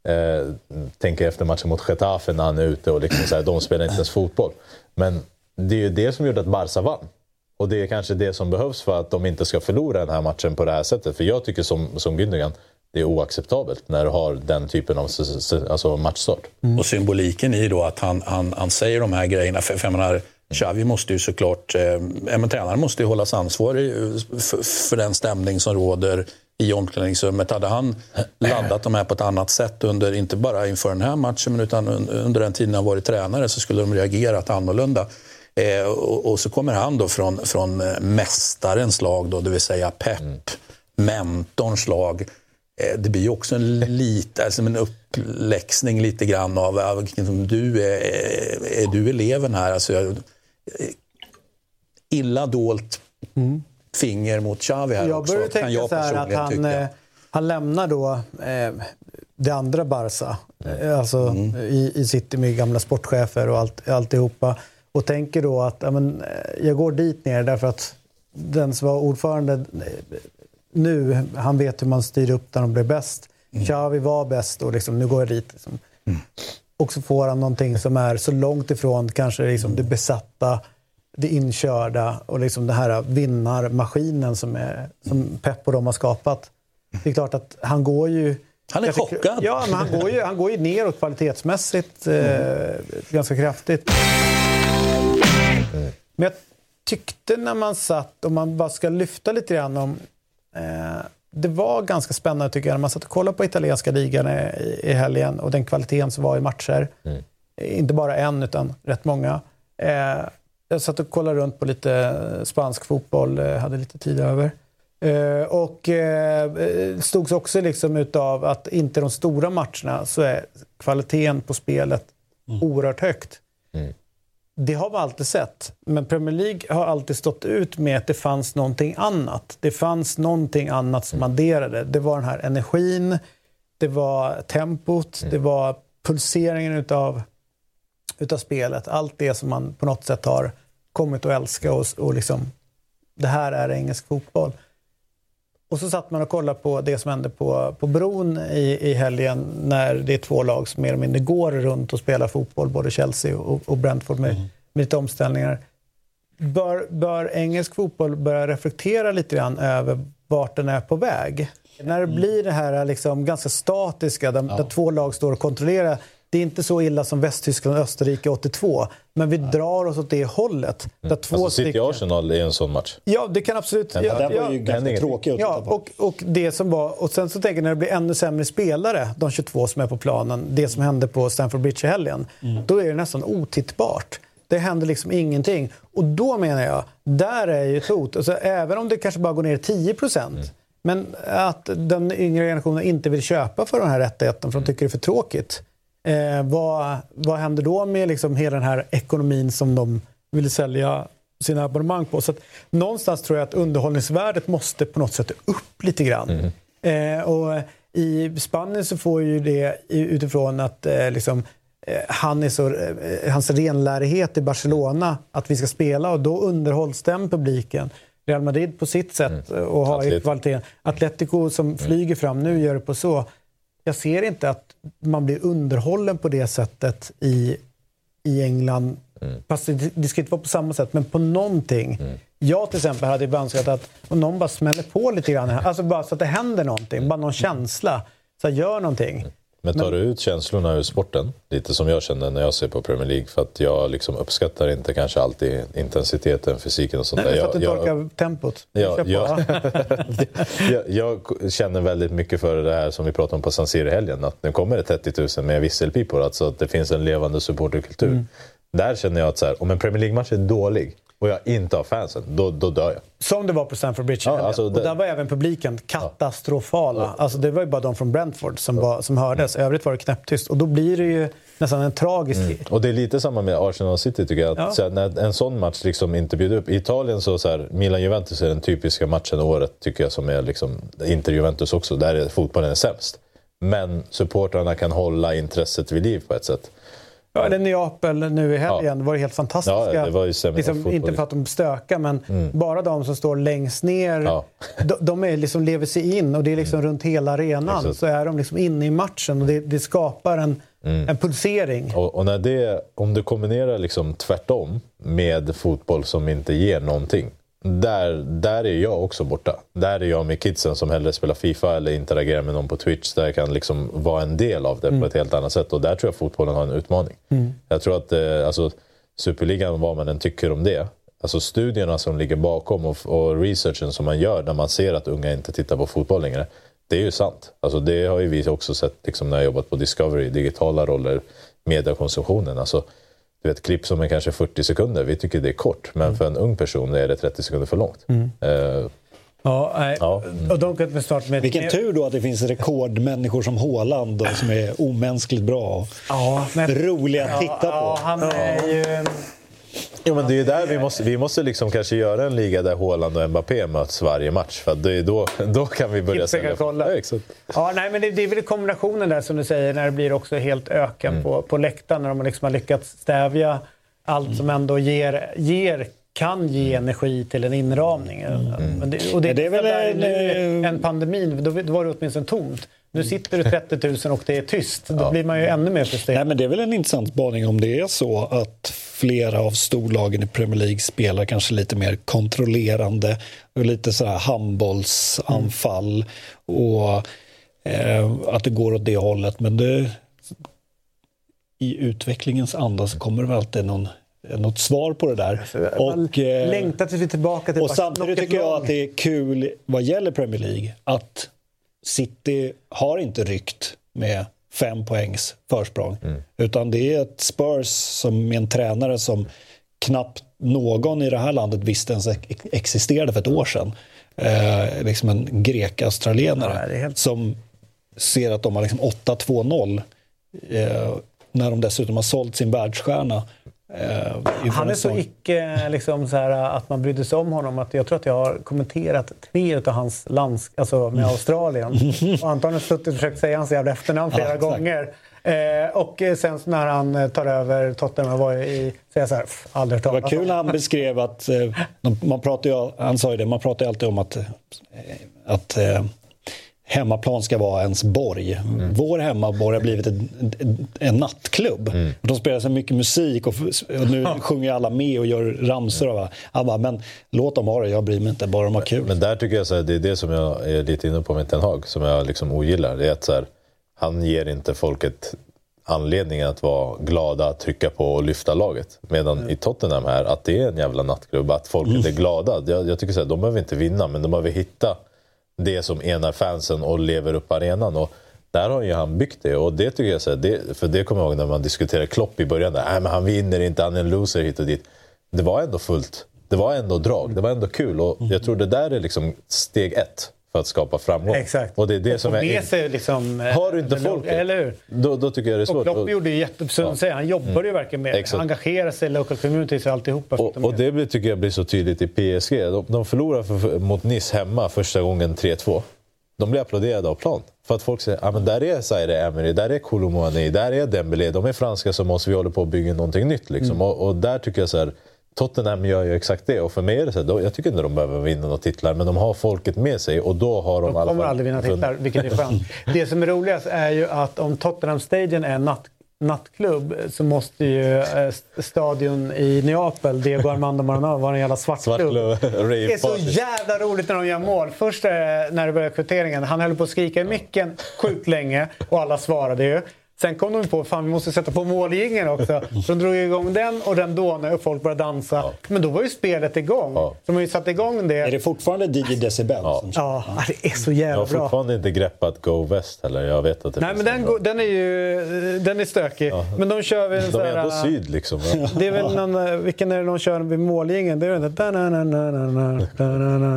Eh, tänker efter matchen mot Getafe när han är ute och liksom så här, de spelar inte ens fotboll. Men det är ju det som gjorde att Barca vann. Och det är kanske det som behövs för att de inte ska förlora den här matchen på det här sättet. För jag tycker som, som Gündogan, det är oacceptabelt när du har den typen av alltså matchstart. Och symboliken i då att han, han, han säger de här grejerna. För, för jag menar, Xavi måste ju såklart... Eh, men tränaren måste ju hållas ansvarig eh, för, för den stämning som råder i omklädningsrummet. Hade han laddat de här på ett annat sätt, under, inte bara inför den här matchen, men utan un- under den tiden han varit tränare, så skulle de reagerat annorlunda. Eh, och, och så kommer han då från, från eh, mästarens lag, då, det vill säga Pep, mentorns lag. Eh, Det blir ju också en, lite, alltså en uppläxning lite grann av av du är, är du eleven här. Alltså, jag, eh, illa dolt finger mot Xavi här Jag också, börjar kan tänka jag så här att han, tycka. eh, han lämnar då eh, det andra Barca. Eh, Alltså Mm. i, i City med gamla sportchefer och allt, alltihopa. Och tänker då att ja, men, eh, jag går dit ner därför att den som var ordförande eh, nu, han vet hur man styr upp när de blir bäst. Xavi var bäst och liksom, nu går jag dit. Liksom. Och så får han någonting som är så långt ifrån kanske liksom det besatta, det inkörda och liksom den här vinnarmaskinen som, är, som Pep och de har skapat. Det är klart att han går ju... Han är kanske- chockad. Ja, men han går ju, han går ju neråt kvalitetsmässigt eh, ganska kraftigt. Men jag tyckte när man satt, om man bara ska lyfta lite grann om... Eh, det var ganska spännande tycker jag när man satt och kollade på italienska ligan i, i helgen och den kvaliteten som var i matcher. Inte bara en, utan rätt många. Eh, jag satt och kollade runt på lite spansk fotboll, eh, hade lite tid över. Eh, och eh, stods också liksom utav att inte de stora matcherna så är kvaliteten på spelet oerhört högt. Det har man alltid sett. Men Premier League har alltid stått ut med att det fanns någonting annat. Det fanns någonting annat som adderade. Det var den här energin, det var tempot, det var pulseringen utav, utav spelet. Allt det som man på något sätt har kommit att älska och, och liksom, det här är engelsk fotboll. Och så satt man och kollade på det som hände på, på bron i, i helgen när det är två lag som mer eller mindre går runt och spelar fotboll, både Chelsea och, och Brentford med, med lite omställningar. Bör, bör engelsk fotboll börja reflektera lite grann över vart den är på väg? När det blir det här liksom ganska statiska, där, där två lag står och kontrollerar. Det är inte så illa som Västtyskland och Österrike 82, men vi drar oss åt det hållet. Där två Alltså City stycken- Arsenal är en sån match. Ja, det kan absolut... Den ja, där var ja, ju ganska ja, tråkig att ja, titta på. och, och det som var... Och sen så tänker jag när det blir ännu sämre spelare, de 22 som är på planen, det som hände på Stamford Bridge i helgen, då är det nästan otittbart. Det händer liksom ingenting. Och då menar jag, där är ju ett hot. Alltså, även om det kanske bara går ner 10 procent, men att den yngre generationen inte vill köpa för den här rättigheten för de tycker det är för tråkigt. Eh, vad, vad händer då med liksom hela den här ekonomin som de vill sälja sina abonnemang på? Så att, någonstans tror jag att underhållningsvärdet måste på något sätt upp lite grann. Eh, och i Spanien så får ju det utifrån att eh, liksom, eh, han är så, eh, hans renlärighet i Barcelona, att vi ska spela och då underhålls den publiken. Real Madrid på sitt sätt Mm. och har Atlet. kvaliteten. Atletico som flyger fram nu gör det på så. Jag ser inte att man blir underhållen på det sättet i, i England. Fast det, det ska inte vara på samma sätt, men på någonting. Jag till exempel hade önskat att om någon bara smäller på lite grann. här, Alltså bara så att det händer någonting. Bara någon känsla. Så här, gör någonting. Men tar du ut känslorna ur sporten, lite som jag känner när jag ser på Premier League, för att jag liksom uppskattar inte kanske alltid intensiteten, fysiken och sånt Nej, där. för att du Jag- jag- torkar tempot. Ja, Kör på. ja. jag, jag känner väldigt mycket för det här som vi pratade om på San Siro i helgen. Att nu kommer det 30 000 med visselpipor. Alltså att det finns en levande supporterkultur. Mm. Där känner jag att så här, om en Premier League-match är dålig och jag inte har fansen, då, då dör jag. Som det var på Stamford Bridge. Ja, alltså och det- där var även publiken katastrofala. Alltså det var ju bara de från Brentford som, var, som hördes. Mm. Övrigt var det knäpptyst. Och då blir det ju nästan en tragisk... Och det är lite samma med Arsenal City tycker jag. Att Ja. när en sån match liksom inte bjuder upp. I Italien så, så här, Milan-Juventus är den typiska matchen året tycker jag som är liksom, Inter-Juventus också. Där är fotbollen är sämst. Men supportrarna kan hålla intresset vid liv på ett sätt. Ja, eller Neapel nu i helgen. Det var helt fantastiska. Ja, det var ju liksom, inte för att de stökar, men Mm. bara de som står längst ner. De, de är liksom, lever sig in och det är liksom runt hela arenan. Mm. Exakt. Så är de liksom inne i matchen och det, det skapar en, Mm. en pulsering. Och, och när det, om du kombinerar liksom tvärtom med fotboll som inte ger någonting. Där, där är jag också borta. Där är jag med kidsen som hellre spelar Fifa eller interagerar med någon på Twitch. Där jag kan liksom vara en del av det Mm. på ett helt annat sätt. Och där tror jag fotbollen har en utmaning. Mm. Jag tror att eh, alltså, Superligan, vad man än tycker om det. Alltså studierna som ligger bakom och, och researchen som man gör när man ser att unga inte tittar på fotboll längre. Det är ju sant. Alltså, det har ju vi också sett liksom, när jag jobbat på Discovery, digitala roller, mediekonsumtionen. Alltså, du vet, klipp som är kanske 40 sekunder, vi tycker det är kort. Men för en ung person är det 30 sekunder för långt. Mm. Eh, Ja, nej. Ja. Och de kan snart med... Vilken tur då att det finns rekordmänniskor som Haaland då, som är omänskligt bra Ja, men... roliga att titta på. Ja, han är ju... Jo, men det är där vi måste, vi måste liksom kanske göra en liga där Haaland och Mbappé möts varje match. För det är då, då kan vi börja sälja. kolla. Ja, exakt. Ja, nej, men det, det är väl kombinationen där som du säger när det blir också helt öken Mm. på, på läktaren när de liksom har lyckats stävja allt som ändå ger, ger kan ge energi till en inramning. Men det, och det, det är väl där en, nu, en pandemi, då, då var det åtminstone tomt. Nu sitter det 30 000 och det är tyst. Då blir man ju ännu mer frustrerad. Nej, men det är väl en intressant spaning om det är så att flera av storlagen i Premier League spelar kanske lite mer kontrollerande och lite så här handbollsanfall och eh, att det går åt det hållet. Men det, i utvecklingens anda så kommer det väl alltid någon, något svar på det där. Och, eh, Längtar tills vi är tillbaka till och samtidigt tycker jag att det är kul vad gäller Premier League att City har inte ryckt med fem poängs försprång. Utan det är ett Spurs som med en tränare som knappt någon i det här landet visste ens ex- existerade för ett år sedan. Eh, liksom en grek-australienare som ser att de har liksom 8-2-0 eh, när de dessutom har sålt sin världsstjärna. Inför Han är så icke liksom, så här, att man brydde sig om honom. Att jag tror att jag har kommenterat tre av hans lands, alltså med Australien. Och antagligen suttit och försökt säga hans jävla efternamn flera Ja, gånger. Eh, och eh, sen när han eh, tar över Tottenham var i, så jag så här, "Pff, aldrig hört Det var kul om." när han beskrev att, eh, man pratar ju, han sa ju det, man pratar ju alltid om att, att eh, hemmaplan ska vara ens borg. Vår hemmaborg har blivit en, en, en nattklubb. De spelar så mycket musik och, och nu sjunger alla med och gör ramsor. Och, han bara, men låt dem ha det, jag bryr mig inte, bara de har kul. Men där tycker jag så här, det är det som jag är lite inne på med Ten Hag, som jag liksom ogillar. Det är att så här, han ger inte folket anledningen att vara glada, trycka på och lyfta laget. Medan i Tottenham här, att det är en jävla nattklubb, att folket är glada. Jag, jag tycker så här, de behöver inte vinna, men de behöver hitta det som enar fansen och lever upp arenan. Och där har ju han byggt det. Och det tycker jag, så här, det, för det kommer jag ihåg när man diskuterade Klopp i början. Där, Nej, men han vinner inte, han är en loser hit och dit. Det var ändå fullt. Det var ändå drag, det var ändå kul. Och jag tror det där är liksom steg ett för att skapa framgång. Exakt. Och det är det Och som är... sig liksom... eh, Har du inte folket, Eller hur? Då, då tycker jag det är Och svårt. Klopp gjorde ju jättesund ja. Han jobbade ju verkligen med Exakt. engagera sig i local communities och alltihopa. Och, och det blir, tycker jag blir så tydligt i PSG. De, de förlorar för, mot Nice hemma första gången 3-2. de blir applåderade av plan. För att folk säger ah, men där är Zaire Emery, där är Koulibaly, där är Dembélé. De är franska som oss, vi håller på att bygga någonting nytt. Liksom. Mm. Och, och där tycker jag så här, Tottenham gör ju exakt det. Och för mig är det så då, jag tycker inte de behöver vinna några titlar, men de har folket med sig och då har de, De alla kommer fall aldrig vinna titlar, vilket är skönt. Det som är roligast är ju att om Tottenham Stadion är natt, nattklubb så måste ju eh, stadion i Neapel, Diego Armando Maradona, vara en jävla svartklubb. Rave Det är så jävla roligt när de gör mål. Först eh, när det började kvitteringen, han höll på att skrika i micken sjukt länge och alla svarade ju. Sen kom de på att vi måste sätta på måljingeln också. Så de drog igång den och den då när folk började dansa. Men då var ju spelet igång. Så de har ju satt igång det. Är det fortfarande DJ Decibel? Ja. Ja, det är så Jag jävla har bra. fortfarande inte greppat Go West heller. Jag vet att det Nej men en den, bra. går- den är ju den är stökig. Men de kör väl en De är ändå här- syd liksom. Ja. Det är väl någon, eh, vilken är det de kör vid mållinjen? Det är den där...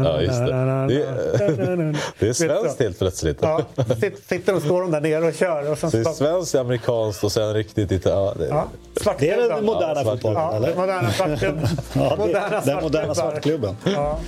Ja, just det. Det är, det är svenskt helt plötsligt. Ja, sit- sitter de står de där nere och kör. Och sen Så det är stopp. svenskt, amerikanskt och sen riktigt inte... Ja, det, Ja, Det är den moderna Ja, fotbollen, Ja, eller? moderna svartklubben. Ja, det, Moderna den moderna svartklubben. Ja.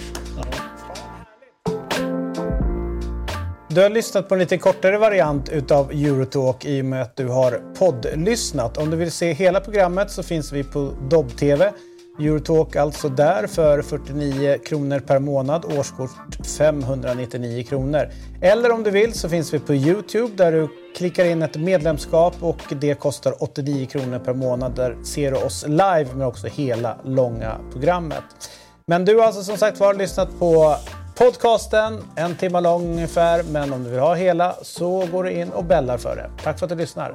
Du har lyssnat på en lite kortare variant utav Eurotalk i och med att du har poddlyssnat. Om du vill se hela programmet så finns vi på Dobb-TV. Eurotalk alltså där för 49 kronor per månad, årskort 599 kronor. Eller om du vill så finns vi på Youtube där du klickar in ett medlemskap och det kostar 89 kronor per månad. Där ser du oss live men också hela långa programmet. Men du har alltså som sagt var lyssnat på podcasten, en timme lång ungefär. Men om du vill ha hela så går du in och bällar för det. Tack för att du lyssnar.